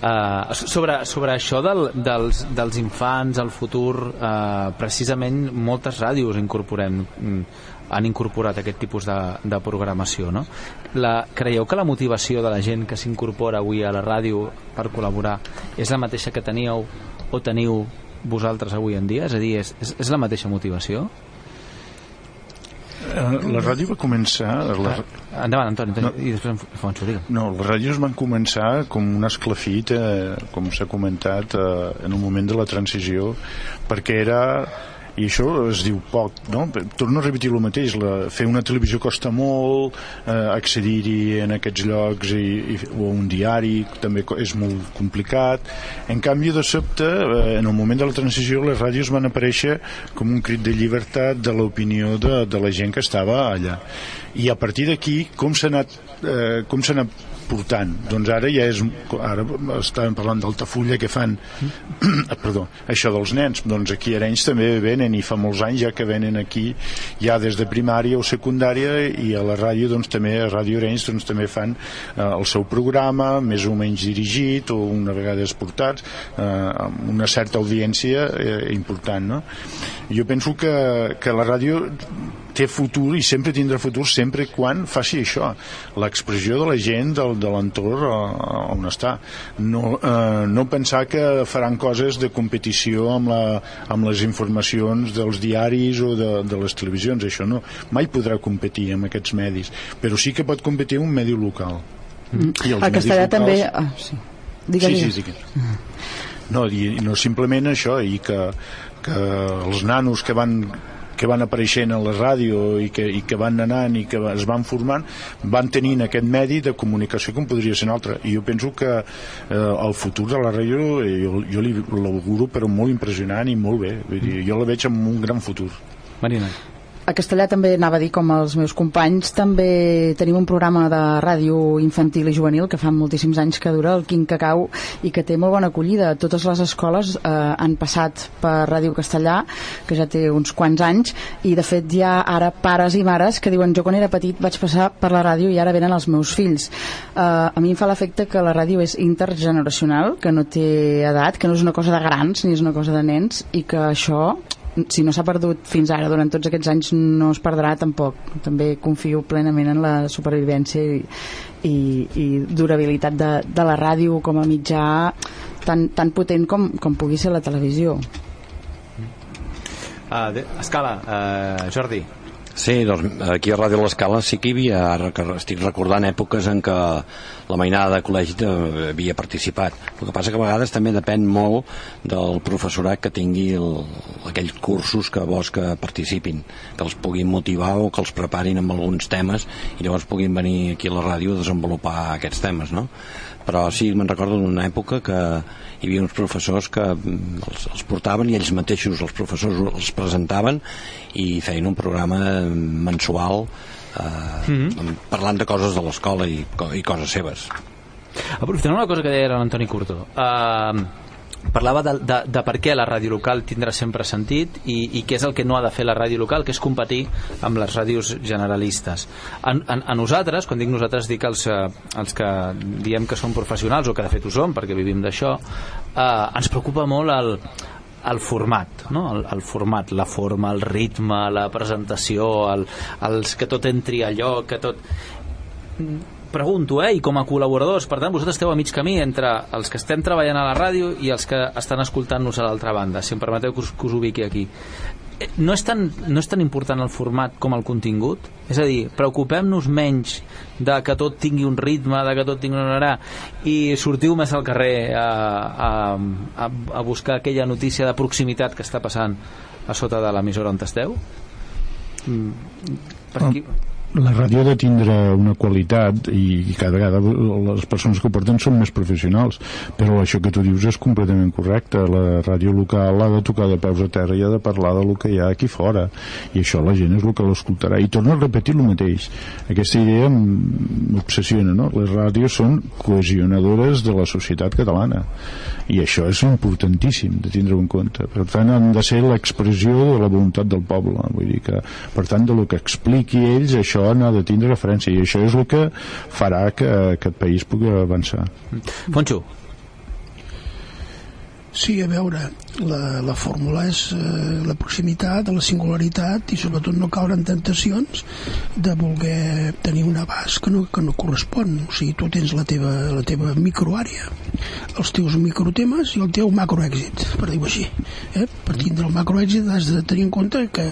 Uh, sobre, sobre això del, dels, dels infants, el futur, uh, precisament moltes ràdios incorporem, mm, han incorporat aquest tipus de, de programació. No? La, creieu que la motivació de la gent que s'incorpora avui a la ràdio per col·laborar és la mateixa que teníeu o teniu vosaltres avui en dia? És a dir, és, és, és la mateixa motivació? Eh, la ràdio va començar... La... Ah, endavant, Antoni, no, i després Fonso, digue. No, les ràdios van començar com un esclafit, eh, com s'ha comentat, eh, en un moment de la transició, perquè era i això es diu poc no? torno a repetir el mateix la, fer una televisió costa molt eh, accedir-hi en aquests llocs i, i, o un diari també és molt complicat en canvi de sobte eh, en el moment de la transició les ràdios van aparèixer com un crit de llibertat de l'opinió de, de la gent que estava allà i a partir d'aquí com s'ha anat, eh, com s'ha anat portant doncs ara ja és ara estàvem parlant d'Altafulla que fan? Perdó, això dels nens. Doncs aquí a Arenys també venen i fa molts anys ja que venen aquí ja des de primària o secundària i a la ràdio doncs també a Ràdio Arenys doncs també fan eh, el seu programa més o menys dirigit o una vegada exportats eh, amb una certa audiència eh, important no? jo penso que, que la ràdio té futur i sempre tindrà futur sempre quan faci això l'expressió de la gent del, de l'entorn on està no, eh, no pensar que faran coses de competició amb, la, amb les informacions dels diaris o de, de les televisions això no, mai podrà competir amb aquests medis però sí que pot competir un medi local mm. i el castellà locals... també ah, sí. Digue, sí, sí, sí. No, i no simplement això i que, que els nanos que van que van apareixent a la ràdio i que, i que van anant i que es van formant van tenint aquest medi de comunicació com podria ser un altre. I jo penso que eh, el futur de la ràdio eh, jo, jo l'auguro però molt impressionant i molt bé. Vull dir, jo la veig amb un gran futur. Marina a Castellà també anava a dir, com els meus companys, també tenim un programa de ràdio infantil i juvenil que fa moltíssims anys que dura, el Quim Cacau, i que té molt bona acollida. Totes les escoles eh, han passat per Ràdio Castellà, que ja té uns quants anys, i de fet hi ha ara pares i mares que diuen jo quan era petit vaig passar per la ràdio i ara venen els meus fills. Eh, a mi em fa l'efecte que la ràdio és intergeneracional, que no té edat, que no és una cosa de grans ni és una cosa de nens, i que això si no s'ha perdut fins ara durant tots aquests anys no es perdrà tampoc. També confio plenament en la supervivència i, i, i durabilitat de, de la ràdio com a mitjà tan, tan potent com, com pugui ser la televisió. Uh, de, Escala, uh, Jordi Sí, doncs aquí a Ràdio L'Escala sí que hi havia, ara que estic recordant èpoques en què la mainada de col·legi havia participat. El que passa que a vegades també depèn molt del professorat que tingui el, aquells cursos que vols que participin, que els puguin motivar o que els preparin amb alguns temes i llavors puguin venir aquí a la ràdio a desenvolupar aquests temes, no? Però sí, me'n recordo d'una època que hi havia uns professors que mm, els, els portaven i ells mateixos, els professors, els presentaven i feien un programa mensual eh, mm -hmm. parlant de coses de l'escola i, i coses seves. Aprofitant una cosa que deia l'Antoni Curto, eh, parlava de, de, de per què la ràdio local tindrà sempre sentit i, i què és el que no ha de fer la ràdio local, que és competir amb les ràdios generalistes. A, a, a nosaltres, quan dic nosaltres, dic els, eh, els que diem que som professionals, o que de fet ho som, perquè vivim d'això, eh, ens preocupa molt el, el format, no? el, el format, la forma, el ritme, la presentació, el, els que tot entri a lloc, que tot pregunto, eh, i com a col·laboradors, per tant, vosaltres esteu a mig camí entre els que estem treballant a la ràdio i els que estan escoltant-nos a l'altra banda, si em permeteu que us, que us ubiqui aquí. Eh, no és, tan, no és tan important el format com el contingut? És a dir, preocupem-nos menys de que tot tingui un ritme, de que tot tingui una hora, i sortiu més al carrer a, a, a, a buscar aquella notícia de proximitat que està passant a sota de l'emissora on esteu? Mm, per aquí la ràdio ha de tindre una qualitat i, cada vegada les persones que ho porten són més professionals però això que tu dius és completament correcte. La ràdio local ha de tocar de peus a terra i ha de parlar del que hi ha aquí fora. I això la gent és el que l'escoltarà. I torno a repetir el mateix. Aquesta idea m'obsessiona no? les ràdios són cohesionadores de la societat catalana. I això és importantíssim de tindre en compte. Per tant han de ser l'expressió de la voluntat del poble. Vull dir que per tant de lo que expliqui ells això n'ha de tindre referència i això és el que farà que aquest país pugui avançar. Ponxo. Sí, a veure, la, la fórmula és eh, la proximitat, la singularitat i sobretot no caure en tentacions de voler tenir un abast que no, que no correspon. O sigui, tu tens la teva, la teva microàrea, els teus microtemes i el teu macroèxit, per dir-ho així. Eh? Per tindre el macroèxit has de tenir en compte que,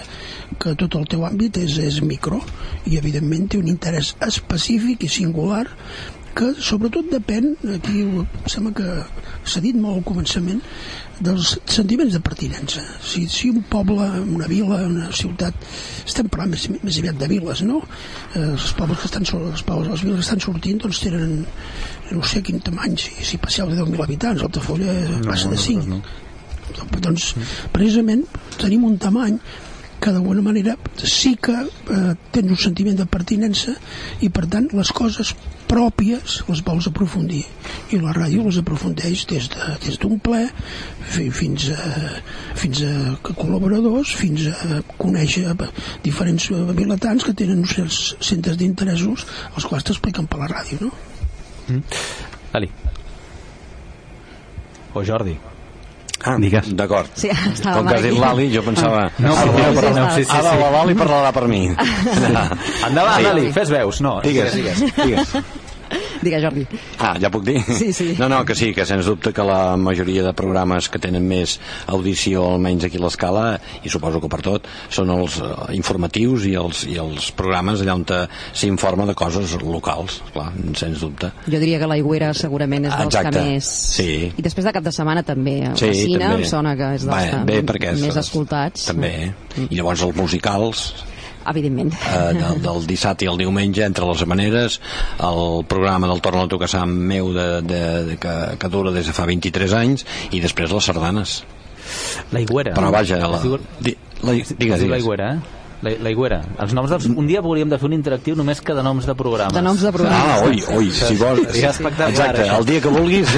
que tot el teu àmbit és, és micro i evidentment té un interès específic i singular que sobretot depèn, aquí em sembla que s'ha dit molt al començament, dels sentiments de pertinença. Si, si un poble, una vila, una ciutat, estem parlant més, més aviat de viles, no? Eh, els pobles que estan, els pobles, les viles que estan sortint doncs tenen no sé quin tamany, si, si passeu de 10.000 habitants, Altafulla no, passa de 5. No, no. Doncs precisament tenim un tamany que d'alguna manera sí que eh, tens un sentiment de pertinença i per tant les coses pròpies les vols aprofundir i la ràdio les aprofundeix des d'un de, des ple fins a, fins a col·laboradors fins a conèixer diferents vilatans que tenen uns certs centres d'interessos els quals t'expliquen per la ràdio no? Mm. Ali o Jordi Ah, Digues. D'acord. Sí, Com que has dit l'Ali, jo pensava... Ah. No, ara, sí, sí, sí, sí. ara l'Ali parlarà per mi. Endavant, sí. Ali, fes veus. No, digues, digues. digues. Digues, Jordi. Ah, ja puc dir? Sí, sí. No, no, que sí, que sens dubte que la majoria de programes que tenen més audició, almenys aquí a l'escala, i suposo que per tot, són els uh, informatius i els, i els programes allà on s'informa de coses locals, clar, sens dubte. Jo diria que l'aigüera segurament és dels Exacte. que més... Sí. I després de cap de setmana també. Sí, la Cina també. em sona que és dels Bé, que bé, més escoltats. També. I llavors els musicals, Evidentment. eh, del, del dissabte i el diumenge entre les maneres el programa del Torna a tocar Sant meu de, de, de, que, que dura des de fa 23 anys i després les sardanes La Higuera. però vaja la, di, la, digues, Es diu La digues. Higuera, eh? La, la Higuera. Els noms dels... Un dia podríem de fer un interactiu només que de noms de programes. De noms de programes. Ah, oi, oi, si vols... Seria espectacular, Exacte, això. el dia que vulguis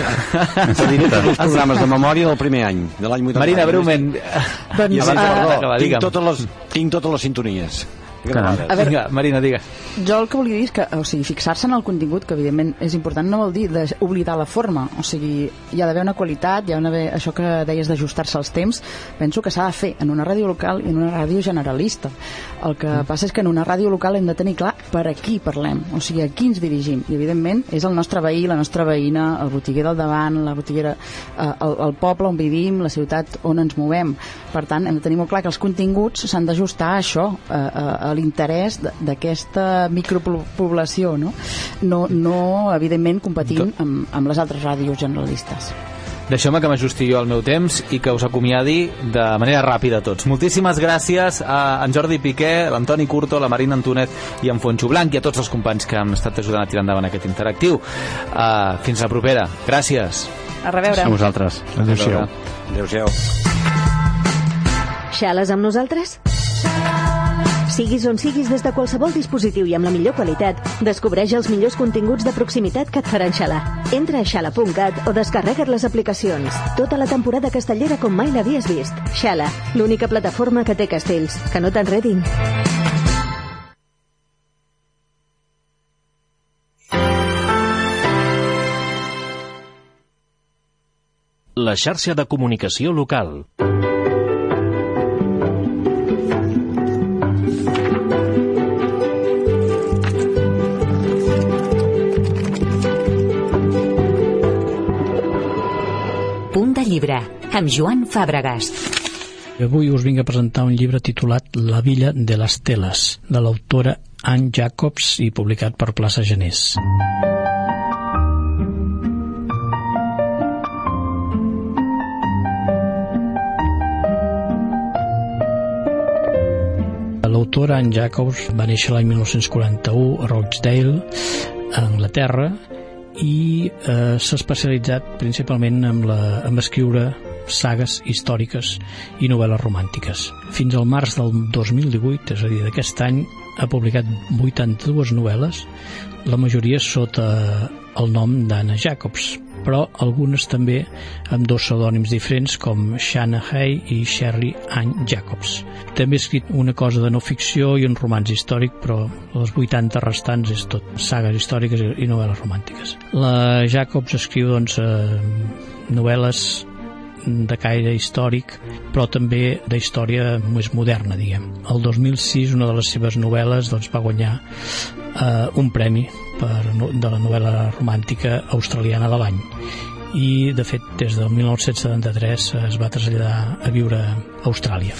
te diré tots els programes de memòria del primer any, de l'any 80. Marina, breument. Doncs, Abans de uh, acabar, tinc, totes les, tinc totes les sintonies. Caram. A veure- Vinga, Marina, digue. Jo el que volia dir és que, o sigui, fixar-se en el contingut, que evidentment és important, no vol dir oblidar la forma. O sigui, hi ha d'haver una qualitat, hi ha d'haver això que deies d'ajustar-se als temps, penso que s'ha de fer en una ràdio local i en una ràdio generalista. El que mm. passa és que en una ràdio local hem de tenir clar per a qui parlem, o sigui, a qui ens dirigim. I, evidentment, és el nostre veí, la nostra veïna, el botiguer del davant, la botiguera, eh, el, el poble on vivim, la ciutat on ens movem. Per tant, hem de tenir molt clar que els continguts s'han d'ajustar a això, a, a, a l'interès d'aquesta micropoblació, no? No, no evidentment, competint amb, amb les altres ràdios generalistes. Deixeu-me que m'ajusti jo el meu temps i que us acomiadi de manera ràpida a tots. Moltíssimes gràcies a en Jordi Piqué, l'Antoni Curto, la Marina Antonet i en Fonxo Blanc i a tots els companys que han estat ajudant a tirar endavant aquest interactiu. Uh, fins la propera. Gràcies. A reveure. A vosaltres. Adéu-siau. Adéu-siau. Xales amb nosaltres? Siguis on siguis des de qualsevol dispositiu i amb la millor qualitat, descobreix els millors continguts de proximitat que et faran xalar. Entra a xala.cat o descarrega't les aplicacions. Tota la temporada castellera com mai l'havies vist. Xala, l'única plataforma que té castells. Que no t'enredin. La xarxa de comunicació local. Amb Joan Fàbregas. Avui us vinc a presentar un llibre titulat La villa de les teles, de l'autora Anne Jacobs i publicat per Plaça Genés. L'autora Anne Jacobs va néixer l'any 1941 a Rochdale, a Anglaterra, i eh, s'ha especialitzat principalment en, la, en escriure sagues històriques i novel·les romàntiques. Fins al març del 2018, és a dir, d'aquest any, ha publicat 82 novel·les, la majoria sota el nom d'Anna Jacobs, però algunes també amb dos pseudònims diferents com Shanna Hay i Sherry Ann Jacobs. També ha escrit una cosa de no ficció i un romanç històric, però les 80 restants és tot sagues històriques i novel·les romàntiques. La Jacobs escriu doncs, eh, novel·les de caire històric, però també de història més moderna, diguem. El 2006 una de les seves novel·les doncs, va guanyar eh, un premi per, de la novel·la romàntica australiana de l'any i de fet des del 1973 es va traslladar a viure a Austràlia.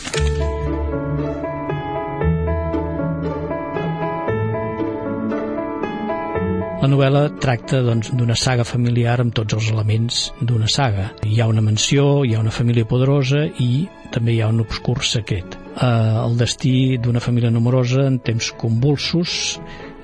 La novel·la tracta doncs, d'una saga familiar amb tots els elements d'una saga. Hi ha una mansió, hi ha una família poderosa i també hi ha un obscur secret. Eh, el destí d'una família numerosa en temps convulsos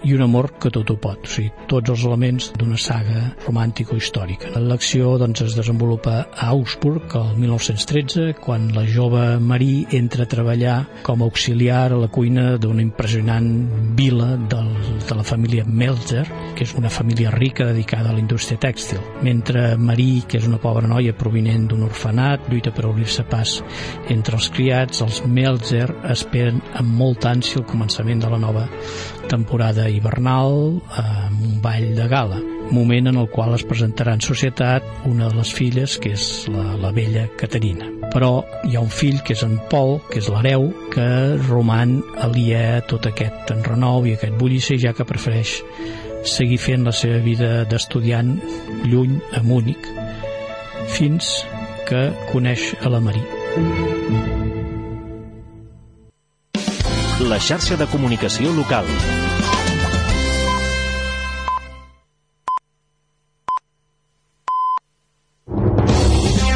i un amor que tot ho pot, o sigui, tots els elements d'una saga romàntico-històrica. L'acció doncs, es desenvolupa a Augsburg el 1913, quan la jove Marie entra a treballar com a auxiliar a la cuina d'una impressionant vila del, de la família Melzer, que és una família rica dedicada a la indústria tèxtil. Mentre Marie, que és una pobra noia provinent d'un orfenat, lluita per obrir-se pas entre els criats, els Melzer esperen amb molta ànsia el començament de la nova temporada hivernal amb un ball de gala moment en el qual es presentarà en societat una de les filles, que és la, la vella Caterina. Però hi ha un fill, que és en Pol, que és l'hereu, que roman aliè a tot aquest enrenou i aquest bullici, ja que prefereix seguir fent la seva vida d'estudiant lluny a Múnich, fins que coneix a la Marí. La xarxa de comunicació local